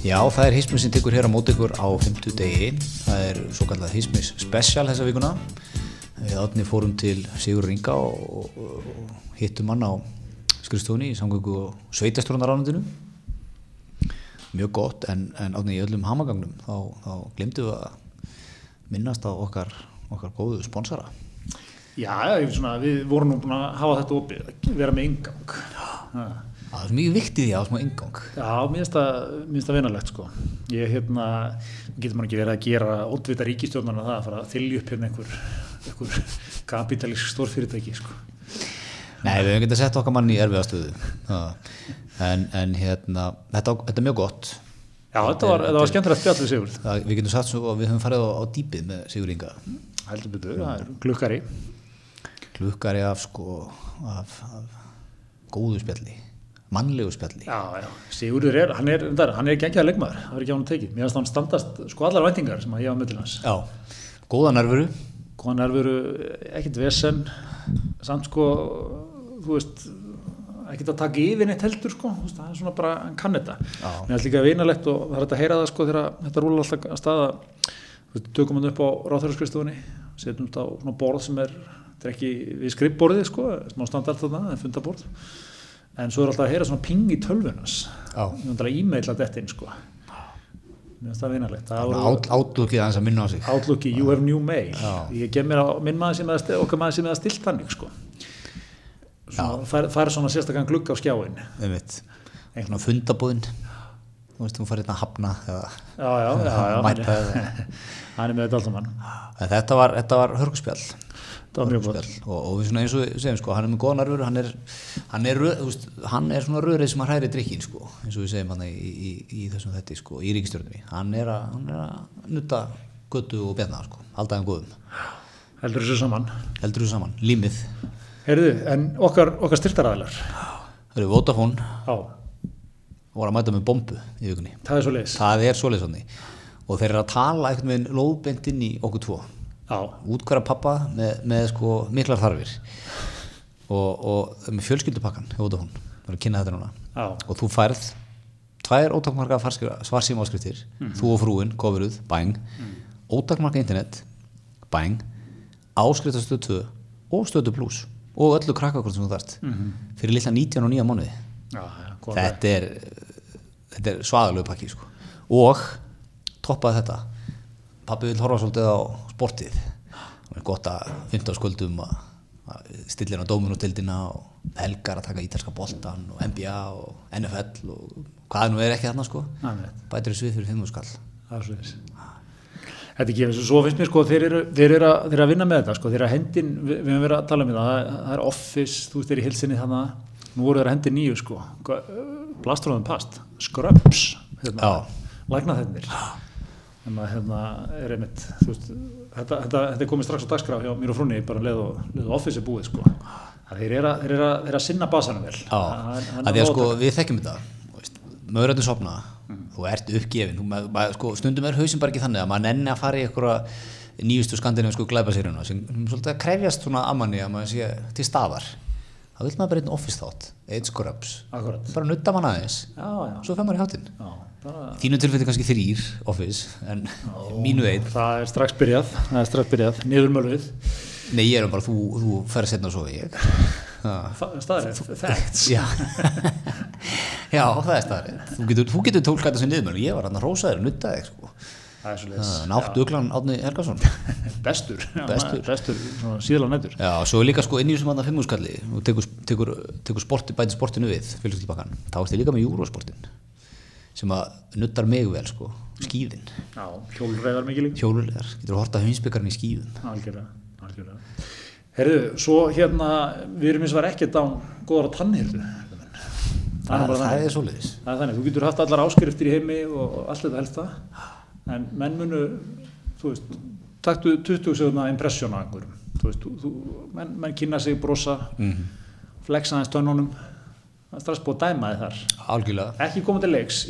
Já, það er Hismis sem tekur hér á mót ykkur á 50 degi. Það er svo kallað Hismis Special þessa vikuna. Við átni fórum til Sigur Ringa og, og, og hittum hann á skrifstofunni í samgöngu og sveitastrónaránundinu. Mjög gott, en, en átni í öllum hamagangnum þá, þá glemdu við að minnast á okkar, okkar góðu sponsora. Já, svona, við vorum nú búin að hafa þetta opið, vera með ingang. Já. Það er mjög viktið því að smá ingang. Já, finnst það vinalegt sko. Ég hérna, getur maður ekki verið að gera ótvita ríkistjórnarna það að fara að þylja upp hérna einhver, einhver kapitalísk stórfyrirtæki sko. Nei, við hefum getið að setja okkar mann í erfiða stöðu. En, en hérna, þetta, þetta er mjög gott. Já, þetta var, var skemmtilegt spjallið Sigurð. Það, við getum sagt svo að við höfum farið á, á dýpið með Sigur Inga. Heldur betur, það er glukkari. Glukkari af sko, af, af góðu spjalli, mannlegu spjalli. Já, já, Sigurður er, hann er, hann er gengjaðar leikmaður, það er ekki á hann tekið. Mér finnst hann standast sko allar væntingar sem að ég á möllin hans. Já, góða nervuru. Góða nervuru, ekkert vesen, samt sko, þú veist, ekkert að taka yfir neitt heldur sko, veist, það er svona bara, hann kann þetta. Mér finnst líka vinalegt og það er þetta að heyra það sko þegar þetta rúlar alltaf að staða, við tökum hann upp á ráþæraskristofunni, setjum þetta á svona borð sem er, er ekki við skrippborðið sko, smá standart þarna, það er fundaborð en svo er alltaf að heyra svona ping í ég myndi að þetta inn sko. Mér finnst það vinalegt. Átlúkið aðeins að minna á sig. Outlooki, you have new mail. Já. ég gef mér á minn maður sem eða okkar maður sem eða stilt þannig sko. Svona, fær, fær svona sérstakann glugg á skjáin svona fundabúðin. Þú veist, þú farið hérna að hafna eða já, já, já, já hann, mæta er, hann er með þetta alltaf mann Þetta var, var hörgspjall. Var og, og við svona eins og segjum sko, hann er með góða nervur hann er, hann er, veist, hann er svona röðrið sem að hræri drikkin sko, eins og við segjum hann í, í, í þessum þetti sko, í ríkistjórnum hann er að, hann að nutta göttu og sko, alltaf hann góðum. Heldur þessu saman. Heldur þú saman, límið. Heyrðu, en okkar, okkar styrtaræðilar það eru Vodafone. Já, voru að mæta með bombu í vikunni. Það er svo leiðis og þeir eru að tala einhvern veginn lóðbent inn í okkur tvo útkværa pappa með, með sko miklar þarfir. Og, og með fjölskyldupakkan hjá Vodafone, það að kynna þetta núna. Já, og þú færð tvær ótakmarka svarsíma áskriftir þú og frúin, kofiruð, bæng. Ótakmarka internet, bæng. Áskrifta stöð 2 og stöðu plus og öllu krakkakort sem þú þarft. Fyrir lilla 19 og 9 mánuði. Já, já þetta er, er svaðalög pakki sko. og toppaði þetta. Pappi vil horfa svolítið á sportið er gott að fynda á skuldum að, að stillina dóminutildina og helgar að taka ítalska boltan og NBA og NFL og hvað nú er ekki þarna sko. Bætir þessu við fyrir 5 skall. Þetta er ekki eins og svo finnst mér sko þeir eru, þeir eru, að, þeir eru að vinna með þetta sko þeir eru að hendin, við, höfum verið að tala um þetta það, það er office, þú veist þeir í hilsinni þannig nú voru þeir að hendi nýju sko. Blastróðum past, scrubs hérna, lækna þennir þannig að hérna er einmitt þú veist, þetta, þetta, þetta er komið strax á dagskraf hjá mér og frunni bara leið og office er búið sko. Þeir eru að, eru að, eru að sinna basanum vel. Já, er að því að sko við þekkjum þetta möguröndin sopna þú ert uppgefin þú, maður, sko, stundum er hausinn bara ekki þannig að maður nenni að fara í einhverja nýjustu skandinavísku glæpasýrjuna sem svolítið að krefjast svona amanni að maður sé til staðar. Þá vil maður bara einn office þátt einn Akkurat. bara nutta mann aðeins. Já, já, svo fer maður í hátinn já, þínu tilfelli kannski þrýr office en mínu einn Það er strax byrjað, það er strax byrjað, niður mölvið, nei ég er bara þú, þú fer að setna svo ég Ha. staðrið, facts. Já, já það er staðarinn Þú getur, getur tólkað þetta sem niðurmjöl Ég var hann að rósa þér, nutta þig sko. Það er. Náttu uglan Átni Helgason Bestur, Bestur. bestur, síðla nættur. Já, svo er líka sko inn í þessum andan fimmúskalli og tekur, tekur, tekur sporti, bæti sportinu við fjölskyldubakkan, þá ertu líka með júrósportin sem að nuttar mig vel sko, skíðin Já, hjólreiðar mikið líka. hjólulegar, getur horta heimsbyggarinn í skíðum Algjörlega, algjörlega. Herðu, svo hérna, við erum eins og var ekkert á góðara tannhildu. Það er það, bara það þannig. er svoleiðis Það er þannig, þú getur haft allar áskriftir í heimi og allt þetta helst það. En menn munu, þú veist, taktu 20 seguna impressjón á einhverjum. Þú veist, þú, menn, menn kynna sig, brosa, Mhm. flexa aðeins tönnunum. Er strax búið að dæma þið þar. algjörlega, ekki koma til leiks,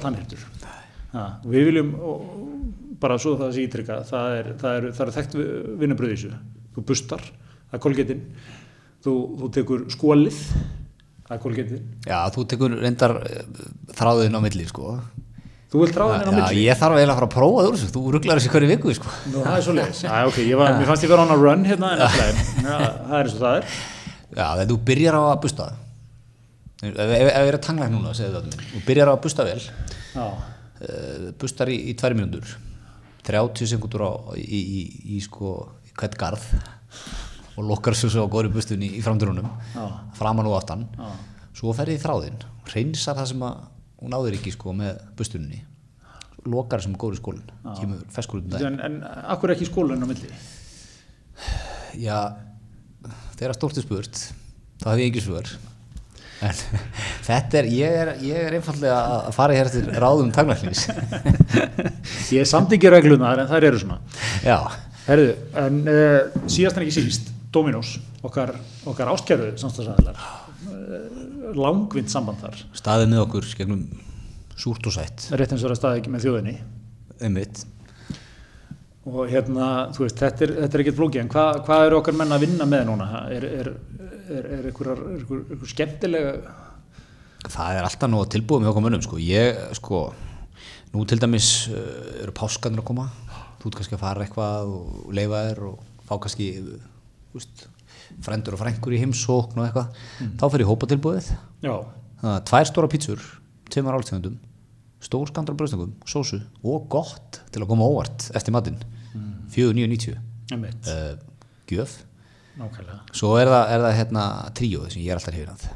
tannhildur ha, við viljum bara svo það sé ítrykka það er, það er, er þekkt vinnubröð í þessu þú bustar, það er kolgetinn þú, þú tekur skólið það er kolgetinn já, þú tekur reyndar eh, þráðin á milli sko Þú vilt henni á Já, milli? ég þarf eiginlega að fara að prófa þessu, þú rugglar þessi hverju viku, sko. Nú, það er svo leiðis. Já, ok, ég var, mér fannst ég vera on a run hérna, en það er eins og það er. Já, þegar þú byrjar á að busta það, ef, ég er að tangla hérna núna, það þú byrjar á að busta vel, uh, bustar í, í tvær mínútur, 30 sekundur á, í, í, í, sko, í hvert garð og lokkar svo svo á góðri bustunni í framdurunum, Já. framan og aftan, já, svo ferði í þráðinn, reynsar það sem að hún náður ekki sko með bustunni, lokar sem góður í skólinn, kemur feskur út um daginn. en, en akkur ekki skólan á milli? Já, þegar stórt er spurt þá hef ég ekki svör þetta er ég, er, ég er einfallega að fara hér til ráðum tanglæknis Ég samt ekki reglunar, en þær eru svona. Já, Herðu, en uh, síðast en ekki síst, Dominos, okkar, okkar áskjæru samstagsæðilar, uh, langvind samband þar, staðið með okkur gegnum súrt og sætt. Rétt eins og það staði ekki með þjóðinni. einmitt Og hérna, þú veist, þetta er, þetta er ekkert flókið, en hvað, hvað eru okkar menn að vinna með núna? Er, er, er, einhver skemmtilega, Það er alltaf nú tilbúið með okkur mönnum sko. ég, sko, nú til dæmis uh, eru páskanir að koma. Þú ert kannski að fara eitthvað og leifa þér og fá kannski þú veist, frendur og frengur í heimsókn og eitthvað, þá fer ég hópa tilbúið já, Það er tvær stóra pítsur, tveimar áltegundum, stór skandar bröðstöngum, sósu og gott til að koma óvart eftir matinn, mm. 4.990, einmitt, uh, gjöf. nákvæmlega. Svo er það, er það hérna tríóð sem ég er alltaf hefur að.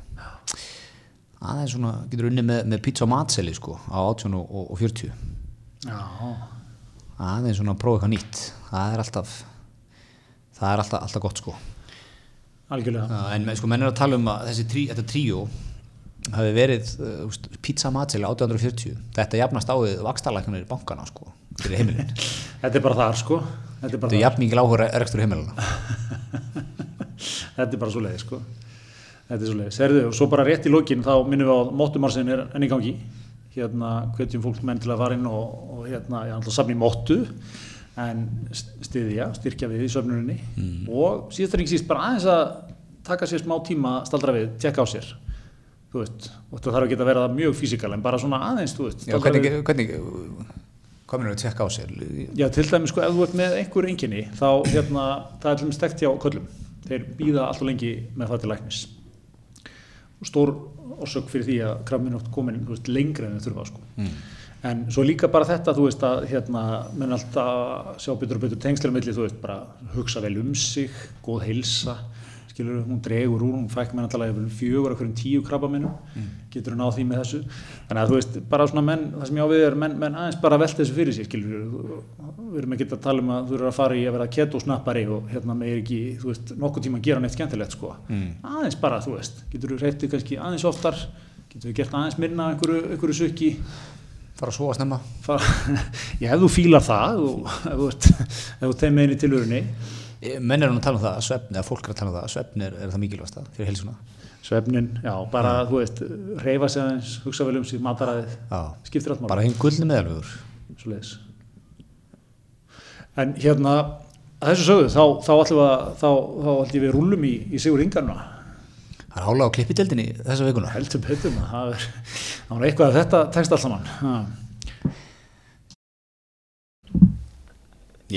Það er svona, getur unni með, með pizza og matseli sko á 18 og, og 40. Já, Það er svona að prófa eitthvað nýtt. Það er alltaf, það er alltaf, alltaf gott sko. algjörlega. Já, en sko, menn er að tala um að þessi trí, þetta tríó hafi verið uh, pizza matseli 1840 þetta jafnast á við vakstarlæknir í bankana sko, fyrir heimilin Þetta er bara þar, sko. Þetta er þetta er jafn mikið áhuga rekstur heimilina Þetta er bara svo leiði, sko. Þetta er svo leiði. Serðu, og svo bara rétt í lokin, þá minnum við á móttumarsin er enn í gangi. Hérna, hvetjum fólk menn til að fara inn og, og hérna, ég ætla að safna í móttu, en stiðja, styrkja við í söfnurinni. Og síðast er ekki síst bara aðeins að taka sér smá tíma að staldra við, tjekka á sér. Þú veist, og þetta þarf geta að vera mjög físikal, en bara svona aðeins, þú veist. Já, hvernig, við- hvernig hvað minnur að tjekka á sér Já, til dæmis sko, ef þú ert með einhver enginni, þá hérna, það er til dæmis stekt hjá köllum. Þeir býða alltaf lengi með það til læknis. Og stór orsök fyrir því að krafminn átt komin þú veist, lengra en þau þurfa, sko. mm. En svo líka bara þetta, þú veist, að hérna, menn alltaf sjá betur og betur tengslir á milli, þú veist, bara hugsa vel um sig, góð heilsa, skilur, hún dregur úr, hún fæk menn alltaf fjögur af hverjum tíu krabba minnum, getur hún náð því með þessu. Þannig að þú veist, bara svona menn, það sem ég á við er menn, menn aðeins bara velta þessu fyrir sig, skilur, við erum ekki að tala um að þú eru að fara í að vera keto-snappari og hérna með ekki, þú veist, nokkuð tíma að gera neitt skemmtilegt, sko. Mm. Aðeins bara, þú veist, getur þú reytið kannski aðeins oftar, getur við gert aðeins minna einhverju, einhverju sukki, fara að sofa snemma. Fara, já, ef þú fílar það og ef þú, þú tegir með einu tilvörinni Eh, menn er að tala um það að svefn eða fólk er að tala um það að svefn er, er það mikilvægsta fyrir heilsuna? Svefnin, já, bara, þú veist reyfa sig aðeins, hugsa vel um sig, mataræðið Já. skiptir allt bara hinn gullni meðalvegur svo leiðis en hérna þessu sögðu, þá, þá ætlum við að þá, þá ætlum við rúlum í, í Sigur Ingarna það er hála á klippideldinni þessa vikuna. Heldur betur maður, það er það eitthvað að þetta tekst allt saman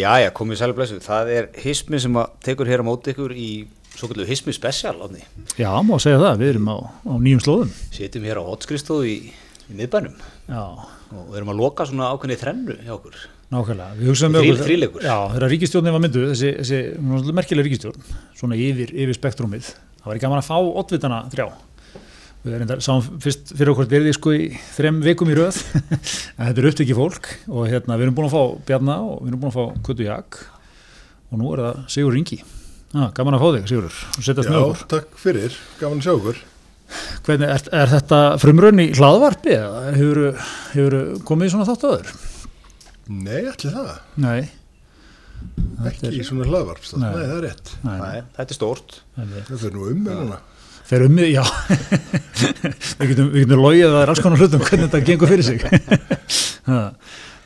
ha. Jæja, komið sælu blessu. Það er hismi sem að tekur hér á móti ykkur í svo kallu hismi special átni. já, má segja það, við erum á, á nýjum slóðum Sittum hér á hotskristofu í, í miðbænum já, og við erum að loka svona ákveðni þrennu hjá okkur. Nákvæmlega, við hugsaðum með Þríl- okkur- þríleikur. Já, þegar ríkistjórnin var mynduð, þessi, þessi hún var svolítið merkileg ríkistjórn, svona yfir, yfir spektrumið, það var ekki gaman að fá oddvitana þrjá. Við erum þetta, sáum fyrst fyrir okkur verði sko í þrem vikum í röð, en þetta er upptekið fólk og hérna, við erum búin að fá Bjarna og við erum búin að fá Kötu Jak og nú er það Sigur Ringi. Ah, gaman að fá þig, Sigurur, og setjast með Já, takk fyrir, gaman að sjá okkur. Hvernig, er, er þetta frumrönn í hlaðvarpi eða hefur, hefur komið í svona þátt aður? Nei, allir það, Nei. ekki í svona hlaðvarpstað, Nei. nei. það er rétt. Nei, Nei, þetta er stórt. nei. Þetta er nú um meðluna. Fer um mig, já. Við getum, getum logið að það er alls konar hlutum hvernig þetta gengur fyrir sig.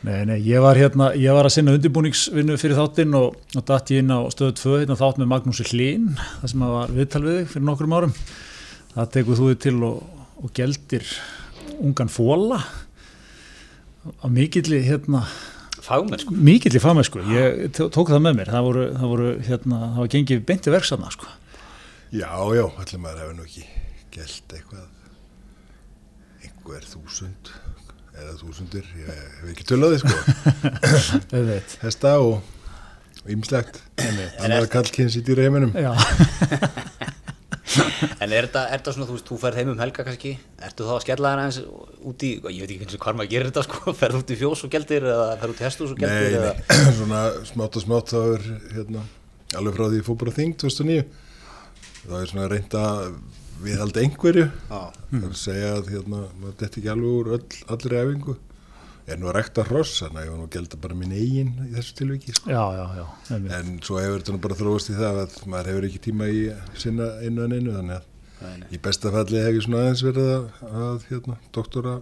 Nei, nei, ég var hérna ég var að sinna undirbúningsvinnu fyrir þáttinn og, og datt ég inn á stöðu 2 hérna, þátt með Magnúsi Hlín það sem var viðtal við þig fyrir nokkrum árum. Það tekur þú þig til og, og geldir ungan fóla á mikilli hérna fagmenn sko mikilli fagmenn sko, ég tó- tók það með mér. Það voru, það voru hérna, það var gengið beinti verksamna sko Já, já, allir maður hefur nú ekki gælt eitthvað. Einhver þúsund eða þúsundir, ég hef ekki tölaði sko. Hesta og ýmslegt annar kallkynns í dýra heiminum Já, En er þetta, svona, þú veist, þú ferð heim um helga kannski, ertu þá að skella þér aðeins út í, ég veit ekki eins og hvað maður gerir þetta sko, ferð út í fjós og geldir eða ferð út í hestús og geldir Nei, eða, nei, svona smátt og smátt þá er hérna, alveg frá því ég fór bara á þing 2009 þá er svona reynd að viðhalda einhverju Já. það er að segja að hérna, maður detti ekki alveg úr öll, allri efingu er nú að rekta hross þannig að ég var nú að gelda bara minn eigin í þessu tilviki sko. já, já, já en svo hefur þetta nú bara þróast í það að maður hefur ekki tíma í sinna einu en einu þannig að í besta falli hef ég svona aðeins verið að, að hérna, doktora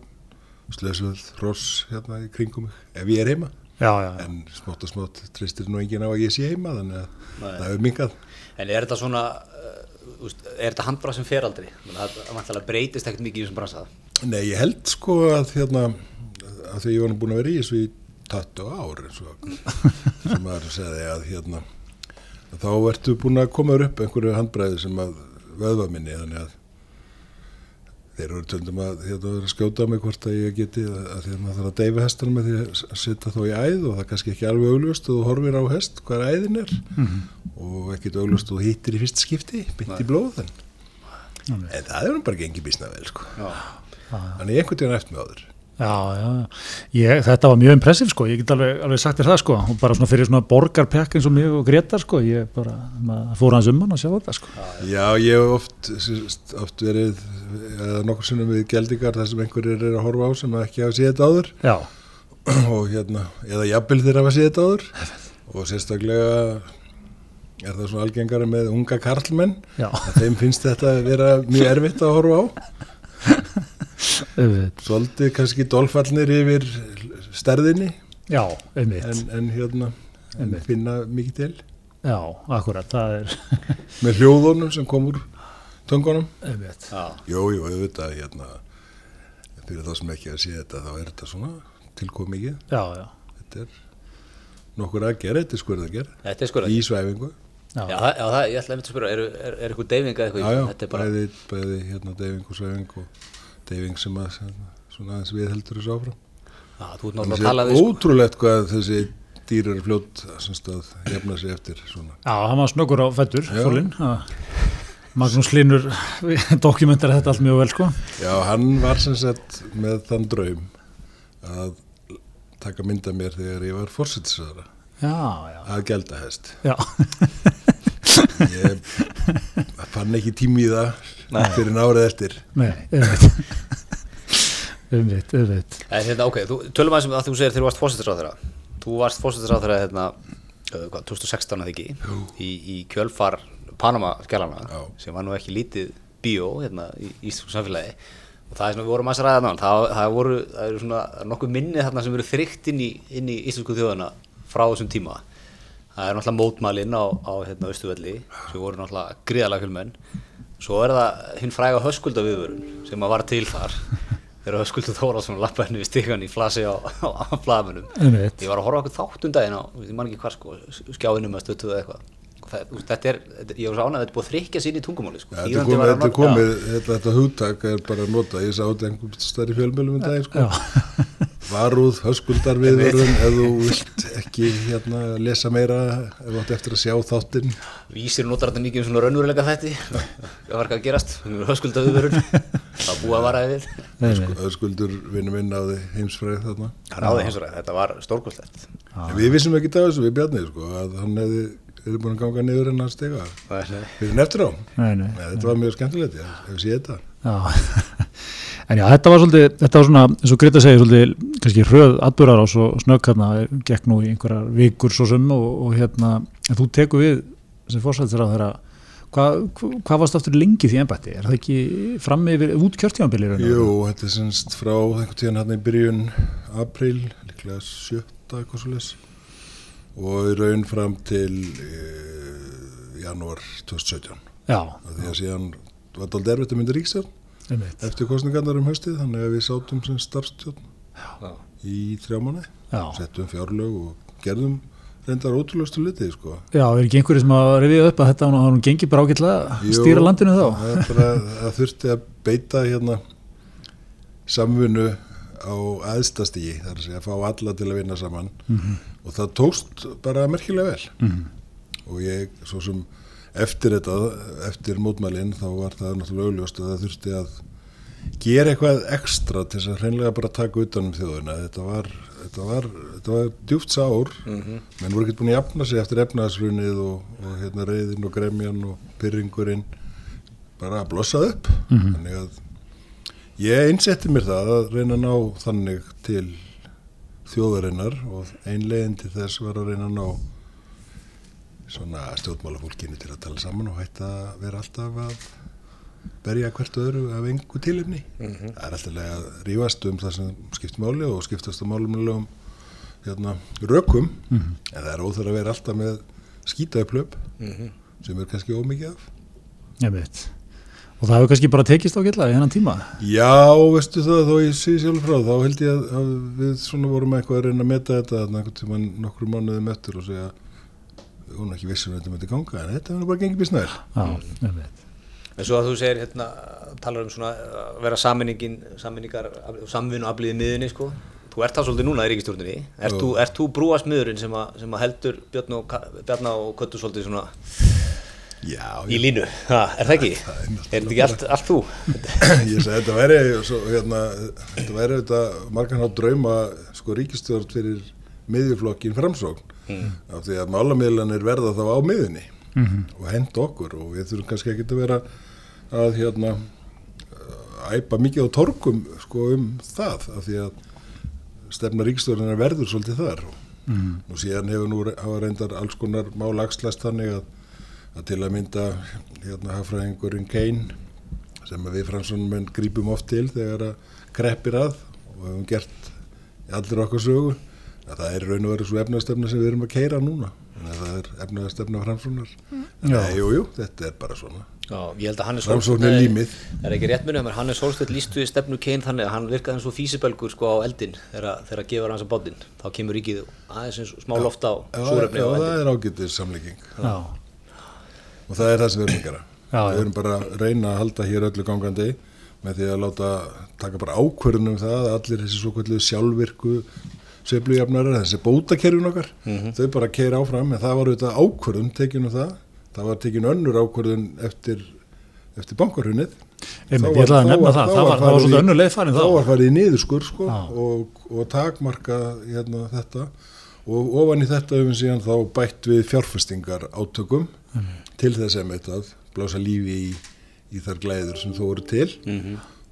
slösuð hross hérna í kringum mig ef ég er heima já, já, já. en smátt og smátt tristir nú enginn á að ég sé heima þannig að Nei. það hefur mingað en er þetta svona, úst, er þetta handbara sem fer aldrei, það breytist ekkert mikið í þessum bransa Nei, ég held sko að hérna að því ég var búin að vera í þessu í 20 ár eins og sem maður segði að hérna að þá ertu búin að koma upp einhverju handbræði sem að vöðva minni þannig að þeir eru töldum að hérna vera að skjóta mig hvort að ég geti að, því að maður þarf að deyfa hestunum með því að setja þá í æð og það er kannski ekki alveg augljóst og þú horfir á hest hvað æðin er. Og ekkert augljóst og þú hittir í fyrsta skipti bytt í blóð en, það er nú bara gengið bísna vel sko. Þannig einhvern veginn eftir með áður. Já, já. Ég, þetta var mjög impressiv sko, ég get alveg, alveg sagt þér það sko, og bara svona fyrir svona borgarpekk eins og mig og Gretar sko, ég bara, fór hans um hann að sjá þetta sko. Já, ég hef oft, oft verið, eða nokkur sinnum við geldingar þar sem einhverjir er að horfa á sem ekki hafa séð þetta áður. Já, og hérna, eða jafnvel þeir hafa séð þetta áður. Og sérstaklega er það svona algengara með unga karlmenn. Að þeim finnst þetta að vera mjög erfitt að horfa á. Svolítið kannski dolfallnir yfir stærðinni. Já, en, en hérna en finna mikið til. Já, akkurat, það er, með hljóðunum sem kom Já. Jú, jú, auðvitað hérna, fyrir þá sem ekki að sé þetta þá er þetta svona tilkom mikið já, já, þetta er nokkur að gera, þetta er skurð að gera Þetta er sko í svæfingu. Já, já, það, já, það, ég ætla að mynda að spyrja, er, er, er eitthvað deyfing eða eitthvað? já, já, Þetta er bara, bæði, bæði hérna deyfing og svæfing og deyfing sem að svona aðeins við heldur þessu áfram. Já, þú ert náttúrulega að tala við, sko. ótrúlegt hvað þessi dýr eru fljótt semst að jafna sig eftir svona. Já, hann var snöggur á fættur, fólinn, Magnús Linur dokumentar þetta allt mjög vel sko, Já, hann var sem sagt með þann draum að taka mynda mér þegar ég var já, að gelda hest já, Ég fann ekki tími í það fyrir árið eftir. nei, einmitt, einmitt, En hérna, ok, þú, tölum aðeins um að þú segir þegar þú varst fósittisráþara. Þú varst fósittisráþara, hérna, uh, hvað, 2016 að ekki, í, í kjölfar Panama-skjálana, Já. sem var nú ekki lítið bíó, hérna, í Íslands samfélagi. Og það er svona, við vorum aðeins að ræða náðan, það, það voru, það eru svona eru nokkuð minni þarna sem eru þrygt inn í, í íslensku þjóðana frá þessum tíma. Það er náttúrulega mótmælinn á, á hérna, Östuvelli, sem voru náttúrulega gríðalega fjölmenn. Svo er það hinn fræga höskulda sem að var til þar þegar höskuldu Þórásson lappa henni við stíkan í flasi á, á, á einmitt, Ég var að horfa á okkur þáttum daginn á, ég man ekki hvað sko, skjáðinu með stöttuðu eða eitthvað. Það, þetta er, ég var svo ánægð að þetta er búið að þrykja sín í tungumáli sko. Ja, þetta þetta nota- komið þetta, þetta hugtak er bara að nota, ég sá þetta einhvern stærri fjölmjölum en daginn sko. já, Varúð, höskuldar viðvörðun, ef þú vilt ekki hérna lesa meira, ef þú átt eftir að sjá þáttinn. Vísir notar þetta mikið um svona raunveruleika þætti, hvað var ekki að gerast, höskulda viðvörun, það búið að vara við. einmitt, Höskuldur vinnu minn á því heimsfræð þarna. Það náði hins vegar, þetta var stórkostlegt. En við vissum ekki það þessu við Bjarni sko, að hann hefði verið búin að ganga niður en að stega. Það er- Við erum eftir á. nei, nei, Nei, þetta var mjög skemmtilegt, ég hef séð þetta. Já, en já, þetta var svolítið, þetta var svona, eins og Greta segir, svolítið, kannski hröð atbyrðar á svo snögg hérna, gekk nú í einhverjar vikur svo sem og, og hérna, en þú tekur við sem fórsættir á þeirra, hvað hva, hvað varst aftur lengi því ennbætti? Er það ekki fram yfir út kjörtímanbilir? Jú, þetta er semst frá einhvern tíðan hann í byrjun april, líklega sjötta eitthvað svo les og raun fram til uh, janúar 2017 Já, af því að síðan var þetta alveg erfitt að mynda ríkstjórn eftir kostningarnar um höstið þannig að við sátum sem starfstjórn Já. í þrjá Já. settum fjárlög og gerðum reyndar ótrúlegustu litið sko. Já, er ekki einhverju sem að rifið upp að þetta hann, hann gengi bara ágætlega að stýra landinu þá? það, er bara, það þurfti að beita hérna samvinnu á aðstastígi þar að fá alla til að vinna saman. Mhm. og það tókst bara merkilega vel. Og ég svo sem eftir þetta, eftir mótmælinn þá var það náttúrulega augljóst að það þurfti að gera eitthvað ekstra til þess að hreinlega bara taka utan um þjóðuna þetta var, þetta var, þetta var djúft sár. Menn voru ekki búin að jafna sig eftir efnaðsrunnið og, og hérna reyðin og gremjan og pyrringurinn bara að blossa upp. Þannig að ég einsetti mér það að reyna að ná þannig til þjóðarinnar og ein leiðin til þess var að reyna að ná svona stjórnmálafólkinu til að tala saman og hætta að vera alltaf að berja hvert öðru af engu tilefni. Það er alltaf að rífast um það sem skiptir máli og skiptast á málumlegum hérna, rökum. En það er óþur að vera alltaf með skýtaðuplöp sem er kannski ómikið af. Ég veit. Og það hefur kannski bara tekist ágætlega í hennan tíma. Já, veistu það, þó ég sé sjálf frá þá held ég að, að við svona vorum eitthvað að reyna að meta þetta einhvern tímann nokkru mánuðum eftir og segja við vorum ekki vissum að þetta myndi ganga en þetta hefur bara gengið býst nær Já, ég veit. En svo að þú segir, hérna, talar um svona að vera sammenningin, sammenningar, samvinnu afliðið miðinni, sko. Þú ert það svolítið núna í ríkistjórninni. Ert Jú. þú, brúasmiðurinn sem, að- sem að heldur Bjarni og, Bjarna og Köttu svolítið svona Já, í ég, línu? Ha, er það ekki? Það er Er þetta ekki allt, allt þú? ég segi þetta væri svo, hérna, þetta væri þetta margan hátt drauma sko ríkistjórn fyrir miðjuflokkin framsókn af því að málamiðlanir verða þá á miðunni og henda okkur og við þurfum kannski ekki að vera að hérna æpa mikið á torkum sko um það af því að stefna ríkistjórnina verður svolítið þar og nú síðan hefur nú hafa reyndar alls konar mál axlast þannig að, að til að mynda hérna hafræðingurinn Kane sem að við fransónum menn grípum oft til þegar að kreppir að og hefum gert allir okkar sögu að það er í raun og verið svo efnaðstefna sem við erum að keira núna að það er efnaðstefna framsónar Já. Nei, jú, jú, þetta er bara svona Já, ég held að Hannes er Hólmsteinn- límið. Er ekki rétt munið, Hannes Hólstedt lístu í stefnu Kane þannig að hann virkaði eins og físibelgur sko á eldin þegar þegar gefur hans að bátinn. Þá kemur ríkið aðeins eins og smá loft á Já, súrefni já, á það er ágætið samlíking Já. Og það er það sem við erum að gera. Já, já. við erum bara að reyna að halda hér öllu gangandi með því að láta taka bara ákvörðunum um það að allir þessi svo kvöldu sjálfvirku sveiflujafnarar, þessi bótakerfin okkar þau bara keira áfram. En það var auðvitað ákvörðun tekin um það. Það var tekin önnur ákvörðun eftir, eftir bankarhunnið að. Það. var- það þá. þá farið í niðurskur sko, og, og takmarka hérna, þetta. Og ofan í þetta höfum síðan þá bætt við fjárfestingar átökum til þess að blása lífi í, í þar glæður sem þó eru til.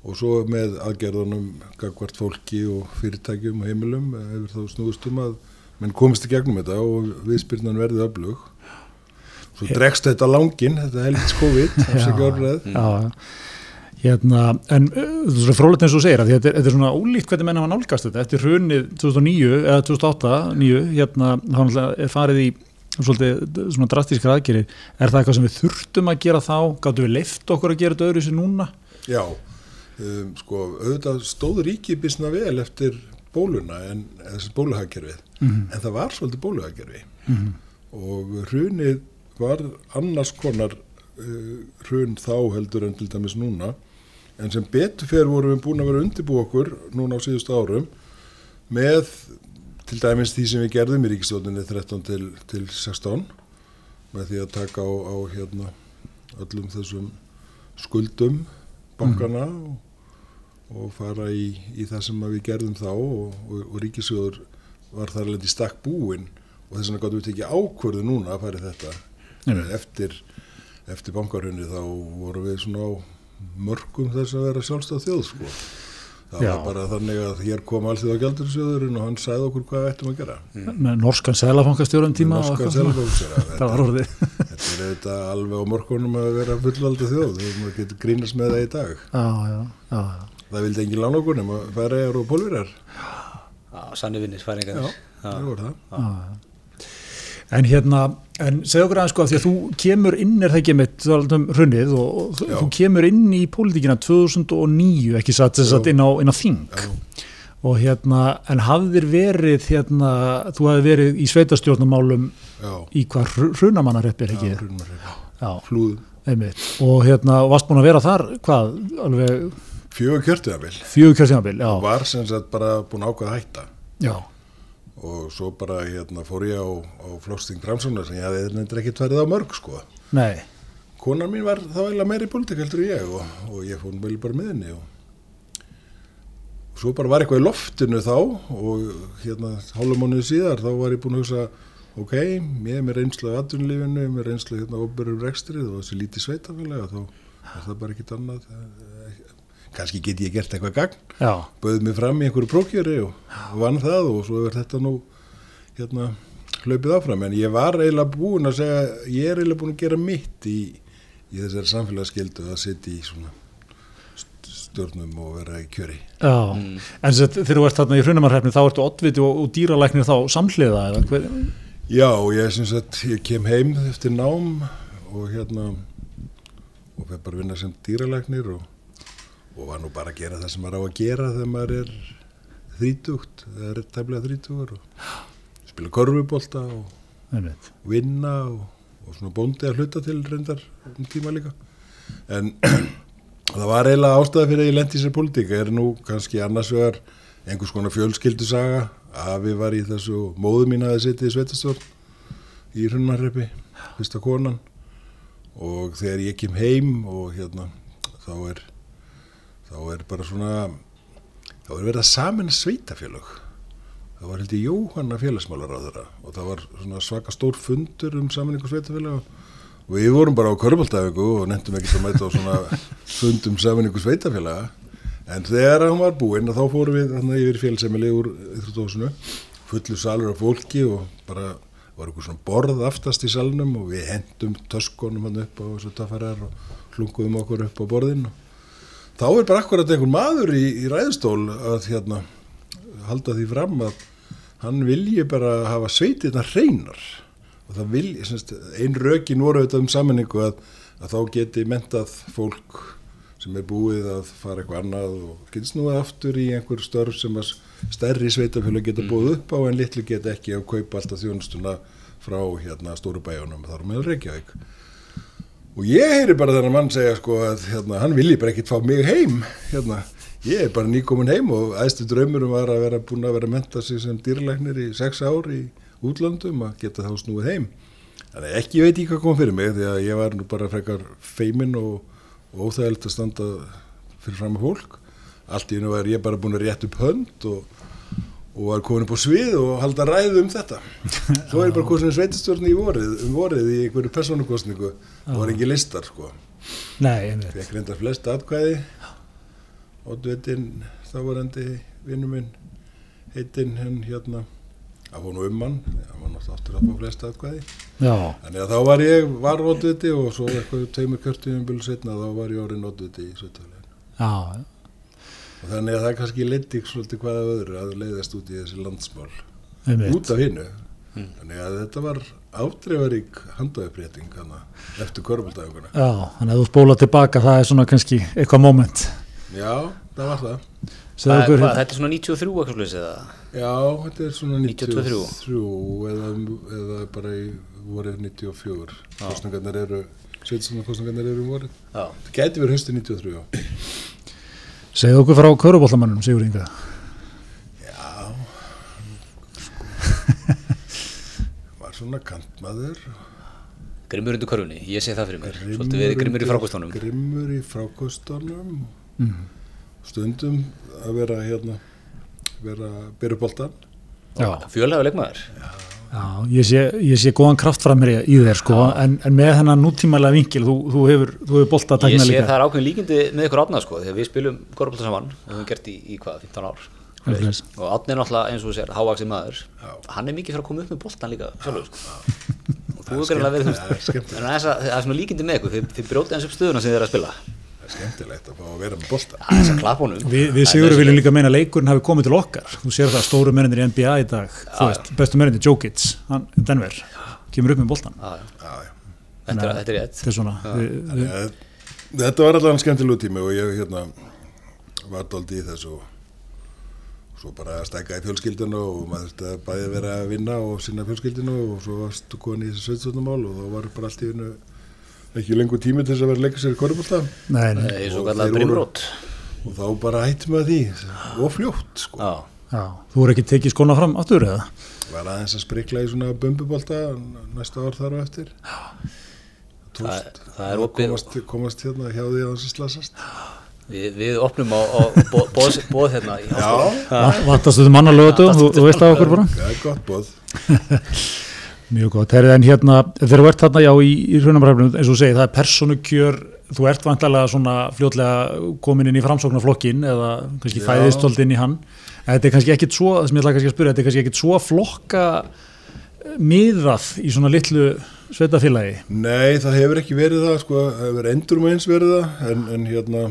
Og svo með aðgerðunum gagvart fólki og fyrirtækjum og heimilum hefur þá snúist um að menn komist í gegnum þetta og viðspyrnan verðið öflug. Svo dregst þetta langin, þetta helvits COVID orðræð Já, hérna, en uh, þú veist, frólægt eins og segir að þetta er, þetta er svona ólíkt hvernig menn hafa nálgast þetta. Eftir hrunið 2009 eða 2008, 9, hérna, þá náttúrulega er farið í svolítið svona drastískar aðgeri, er það eitthvað sem við þurftum að gera þá, gáttu við leift okkur að gera þetta öðru sér núna? Já, um, sko, auðvitað stóð ríkið bisna vel eftir bóluna en þessi bóluhagkerfið, en það var svolítið bóluhagkerfi. Og hrunið var annars konar uh, hrun þá heldur en til dæmis núna, en sem betur fyrir vorum við búin að vera undirbú okkur núna á síðustu árum með til dæmis því sem við gerðum í ríkistjóðinni 13 til, til 16 með því að taka á, á hérna, öllum þessum skuldum bankana og, og fara í, í það sem við gerðum þá og, og, og ríkisjóður var þar alveg í stakk búinn og þess vegna gáttum við tekið ákvörðu núna að fara í þetta Einmitt. eftir, eftir bankarhunni þá vorum við svona á mörgum þess að vera sjálfstæð þjóð sko. Það Já. var bara þannig að hér kom allþjóð á gjaldursjóðurinn og hann sagði okkur hvað við ættum að gera Með norskan selafankastjórum tíma og Norska eitthvað svona. Seðlabankastjóra. það var orðið Þetta er auðvitað alveg á morgunum að vera fullvalda þjóð, maður getur grínast með það í dag. já, já, já, já. Það vildi engin lána okkur nema færiðar og pólverjar. Já, sannu vinnir, færingar. það voru það. En hérna, en segð okkur aðeins sko að því að þú kemur inn, er það ekki mitt, þú talaðum um hrunnið og, Já. þú kemur inn í pólitíkina 2009, ekki satt þess að inn á, inn á þing. Og hérna, en hafðir verið hérna, þú hafði verið í sveitastjórnumálum í hvað hrunamannarreppir ekki? Já, Hrunmarhrepp. já, flúðum, einmitt. Og hérna, varst búin að vera þar hvað, alveg fjögur kjörtuðabil fjögur kjörtímabil, já, var sem sagt bara búin að ákveða að hætta. Já, og svo bara hérna fór ég á, á flóksting Framsóna sem ég hafði nefndir ekki tverið á mörg sko. Nei. Konar mín var þá eiginlega meiri politik heldur ég og, og ég fór vel bara með henni og, og svo bara var eitthvað í loftinu þá og hérna hálfumónuði síðar þá var ég búin að hugsa ok, ég er með reynslu af atvinnulífinu, ég er með reynslu hérna óbyrjum rekstrið og þessi lítið sveitafélag þá er það bara ekkit annað eh, kannski get ég gert eitthvað gagn. Já, bauð mig fram í einhverju prókjöri og, vann það og svo er þetta nú hérna hlaupið áfram. En ég var eiginlega búin að segja ég er eiginlega búin að gera mitt í, í þessari samfélagsskildu að sitja í svona st- stjórnum og vera í kjöri. Já. En sem sagt, þegar þú ert þarna í hrunamannarreppni þá ertu oddviti og, og dýralæknir þá samhliða eða hver, Já, ég syns að ég kem heim eftir nám og hérna og fyrir bara að vinna sem dýralæknir og, og var nú bara að gera það sem maður á að gera þegar maður er þrítugt, það er tæmlega þrítugur og spila korfubólta og vinna og, og svona bóndi að hluta til reyndar um tíma líka. En það var eiginlega ástæða fyrir að ég lendi í sér politíka er nú kannski annars vegar einhvers konar fjölskyldusaga. Afi var í þessu móðu mín hafi sittið í sveitastjórn í Hrunmarreppi, fyrsta konan. Og þegar ég kem heim og hérna þá er þá er bara svona þá er verið að samin sveitafélög það var heldur Jóhanna félagsmálar á þeirra og það var svona svaka stór fundur um saminningu sveitafélag og við vorum bara á körbáltæfingu og nefndum ekkert að mæta á svona fundum saminningu sveitafélaga en þegar hann var búinn þá fórum við þannig yfir félagsemili úr Íþróttóðsunu fullu salur af fólki og bara var eitthvað svona borð aftast í salnum og við hendum töskunum hann upp á þessu tafarar og hlunguðum okkur upp á borðin og þá er bara akkurat einhver maður í, í ræðstól að hérna halda því fram að hann vilji bara hafa sveitirna hreinar. Og það vilji, semst, ein rökin voru auðvitað um sammenningu að, að þá geti mentað fólk sem er búið að fara eitthvað annað og geti snúið aftur í einhver störf sem að stærri sveitafjölu geta búið upp á en litlu geta ekki að kaupa alltaf þjónustuna frá hérna stóru bæjónum þar með Reykjavík og ég heyri bara þennan mann segja sko að hérna, hann vilji bara ekkit fá mig heim hérna, ég er bara nýkomin heim og æstu draumurum var að vera búin að vera að menta sig sem dýrlæknir í sex ár í útlöndum að geta þá snúið heim. Þannig ekki veit ég hvað kom fyrir mig því að ég var nú bara frekar feimin og, og óþægilegt að standa fyrir fram með fólk. Allt í hennu var ég bara búin að rétt upp hönd og og var komin upp á svið og halda ræðu um þetta. Svo er ég bara kosin sveitastjórn í vorið um vorið í einhverju persónukostningu það var ekki listar sko. Nei, einmitt. Fekk reyndar flest atkvæði. Oddveitin þávarandi vinnu minn heitinn henn hérna að hún um hann, hann var náttúrulega aftur að fá flest atkvæði. Já, þannig að þá var ég, var Oddveiti og svo eitthvað tveimur kjörtíðum byrju setna þá var ég orðin Oddveiti í sveitafleginu já, og þannig að það er kannski leiti svolítið hvaða öðru að leiðast út í þessi landsmál. Einmitt. Út af hinnu þannig að þetta var ádreifarík handauðbreyting eftir körbaldæfinguna já, þannig að þú spóla tilbaka það er svona kannski eitthvað moment. Já, það var það. Segðu Hvað- okkur hvað, hérna. Þetta er svona 93 eitthvað slúðis eða? já, þetta er svona 93. 93 eða, eða bara í vorið 94 kostningarnir eru sveitistunum kostningarnir eru um vorið. Já. það gæti verið höstu 93 já. Segðu okkur frá körubóllamannum Sigur Inga. Já. Sko var svona kantmaður. Grimmur undir körfunni, ég sé það fyrir mér. Svolítið við grimmur í frákostunum. grimmur í frákostunum. Mm. stundum að vera hérna vera byrju boltan já, já ég, sé, ég sé góðan kraftframri í þér sko, en, en með þennan nútímalega vinkil þú, þú hefur, þú hefur bolta að Ég tækna sé líka. það er ákveðin líkindi með ykkur átna sko Þegar við spilum korfbalta saman og við höfum gert í, í hvað, 15 ár? Svoleiðis. Og átni er náttúrulega eins og þú sér, hávaksið maður. Hann er mikið fyrir að koma upp með boltan líka sjálfur sko. Og þú er greinlega verið þú það er líkindi með ykkur Þið, þið brjótið eins upp stöðuna sem þið er að spila skemmtilegt að fá að vera með er að klappa honum. Við, við Sigur viljum líka meina að leikurinn hafi komið til okkar. Þú sér það stóru mennir í NBA í dag þú veist, bestu mennir Jokic, hann Denver kemur upp með já. Þetta er- þetta er rétt. þetta var allavega skemmtilegu tími og ég hérna var dóldi í þessu og svo bara að stækka í fjölskyldinu og maður þurfti að bæði vera að vinna og sinna fjölskyldinu og svo varstu komin í þessu sveitsvöldumál og þá var bara allt í hennu ekki lengur tími til þess að vera að leika sér í korfbólta Nei, nei, Það svo Og voru- og þá bara hættum við að því. Og fljótt sko. Já, já, þú er ekki tekið skona fram aftur eða? var aðeins að sprikla í svona bumbubólta næsta ár þar á eftir. Það, það er opið komast, komast hérna hjá því að þessi slasast. Við, við opnum á, á bóð, bóð, bóð hérna í háskóla. Vattastu þið manna lögatu, þú, veist það okkur bara? það er gott bóð Mjög gott, Herri, en hérna, þegar þú ert þarna já í, í hrunamræfnum, eins og þú segir, það er persónukjör, þú ert vantarlega svona fljótlega komin inn í framsóknarflokkin eða kannski fæðistöld inn í hann, en þetta er kannski ekkit svo, það sem ég ætla kannski að spyrja, þetta er kannski ekkit svo flokka eh, miðað í svona litlu sveitafélagi. Nei, það hefur ekki verið það, sko, það hefur endur með eins verið það, en, en hérna,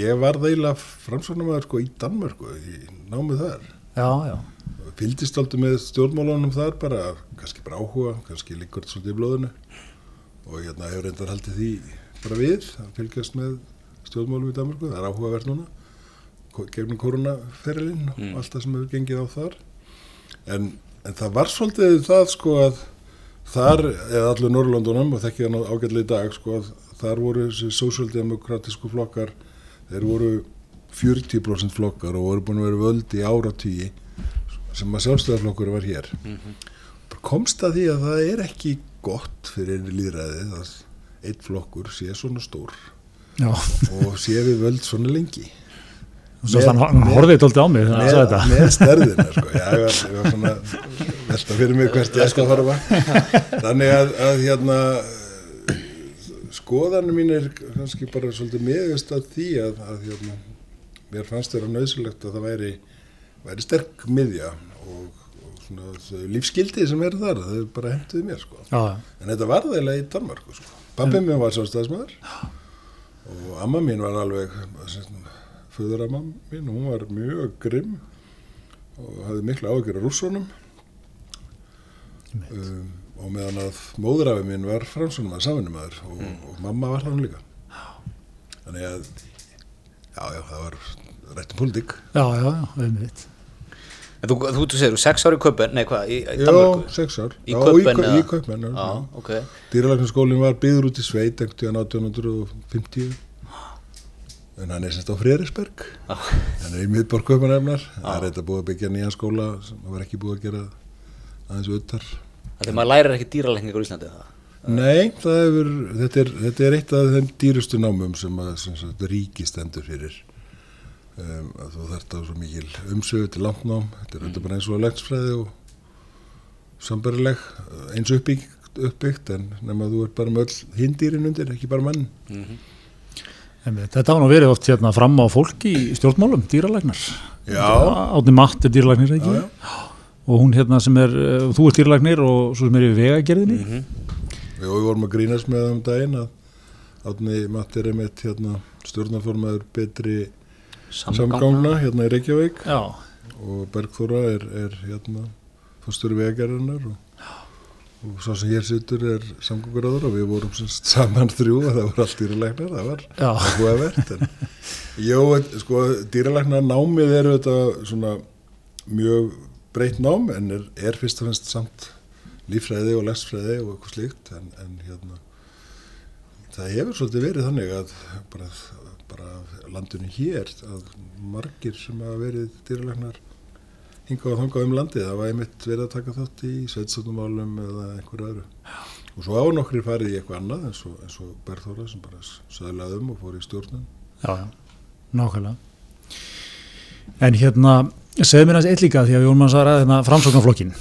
ég var þeila framsóknarmæður, sko, í Danmörku, í námið þar. Já, já, Fylgdist aldrei með stjórnmálunum þar bara, kannski bara áhuga, kannski líkur þetta svolítið í blóðinu. Og hérna hefur reyndar haldið því bara við að fylgjast með stjórnmálum í Danmörku, það er áhugavert núna, gegnum koronaferilinn og allt það sem hefur gengið á þar. En, en það var svolítið það, sko, að þar, eða allur Norrlandunum og þekki hann ágætlega í dag sko, að þar voru þessi sósjaldemokratísku flokkar þeir voru 40% flokkar og voru búin að vera völd í áratvíi sem að sjálfstæðarflokkur var hér. Bara komst að því að það er ekki gott fyrir einu líðræðið að einn flokkur sé svona stór já, og sé við völd svona lengi. Svo hann, hann horfið þetta á mig með, þetta. með stærðina sko. Já, ég var, ég var svona velta fyrir mig hvert ég skal fara þannig að, að hérna skoðanum mín er kannski bara svolítið meðvist að því að, að hérna, mér fannst þeirra nöðsulegt að það væri, væri sterk miðja og, og svona þau lífskildið sem er þar, þau bara henduði mér sko. Já, en þetta var þeirlega í Danmarku sko. pappi mér var sjálfstæðismæður og amma mín var alveg föður amma mín, hún var mjög grimm og hafði miklu áhyggjur af rússunum. Um, og meðan að móðurafi mín var fransunum að saminumæður og, og mamma var þannig líka. Þannig að já, já, það var rættum pólitík. Já, já, einmitt. En þú, þú, þú segir, sex ári í Köpen, nei hvað, í, í Já, Danmörku? sex ár Í Já, Kaupen, í, í Kaupmenn, já, Já, já. ok. Dýralæknaskólinn var byggður út í sveit einhvern tíðan 1850 en hann er semst á Freyrisberg Já. hann er í miðborg Kaupanefnar það er þetta búið að byggja nýjan skóla sem var ekki búið að gera aðeins utar Þegar maður lærir ekki dýralækningar í Íslandi það. Nei, það hefur, þetta, er, þetta er eitt af þeim dýrustu námum sem, að, sem sagt, ríki stendur fyrir um, að þú þarft á svo mikil umsögu til landnám þetta er mm. bara eins og læksfræði og sambarileg eins uppbyggt, uppbyggt en nema þú er bara með öll hindýrin undir, ekki bara mann einmitt. Þetta hafa nú verið oft hérna fram á fólki í stjórnmálum, dýralæknar. Já. Átni Matt er dýralæknir, ekki? Já, já. og hún hérna sem er, uh, þú ert dýralagnir og svo sem er í vegagerðinni Mhm. Við við vorum að grínast með það um daginn að Átni Matti er einmitt hérna, stjórnarformaður betri samgangna hérna í Reykjavík. Já, og Bergþóra er, er hérna fórstur vegarinnar og, og svo sem hér sittur er samgönguráður og við vorum semst saman þrjú það voru allt dýralæknar, það var Já. áhugavert en jó, sko, dýralæknar námið er þetta svona mjög breytt nám en er, er fyrst og fremst samt líffræði og lesfræði og eitthvað slíkt en, en hérna það hefur svolítið verið þannig að bara, bara landinu hér að margir sem hafa verið dýralæknar hingað og þangað um landið það var einmitt verið að taka þátt í sveitstofnumálum eða einhverju öðru. Og svo á nokkri farið í eitthvað annað eins og, eins og Berþóra sem bara söðlaði um og fór í stjórnum já, já, nákvæmlega. En hérna segðu mér aðeins eitt líka því að Jón Mann sagði hérna, framsóknarflokkin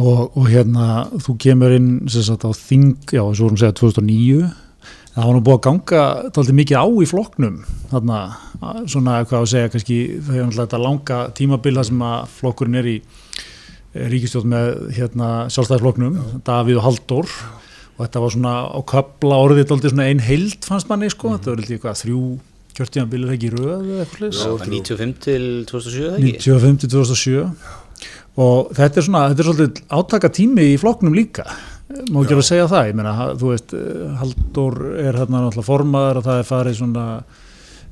og, og hérna þú kemur inn sagt á þing, já, svo vorum segja 2009 það var nú búið að ganga tóltið mikið á í flokknum þarna, svona hvað að segja kannski það er náttúrulega þetta langa tímabil þar sem að flokkurinn er í ríkistjóð með hérna sjálfstæðisflokknum, Davíð og Halldór. Og þetta var svona á köfla orðið tóltið svona ein heild fannst manni sko, þetta var eitthvað þrjú kjörtíðanbilir ekki í röð eða eitthvað var 95 til 2007 eða ekki? 95 til 2007 og þetta er svona, þetta er svolítið átaka tími í flokknum líka má ekki alveg segja það, ég meina, þú veist eh, Halldór er hérna náttúrulega formaður og það er farið svona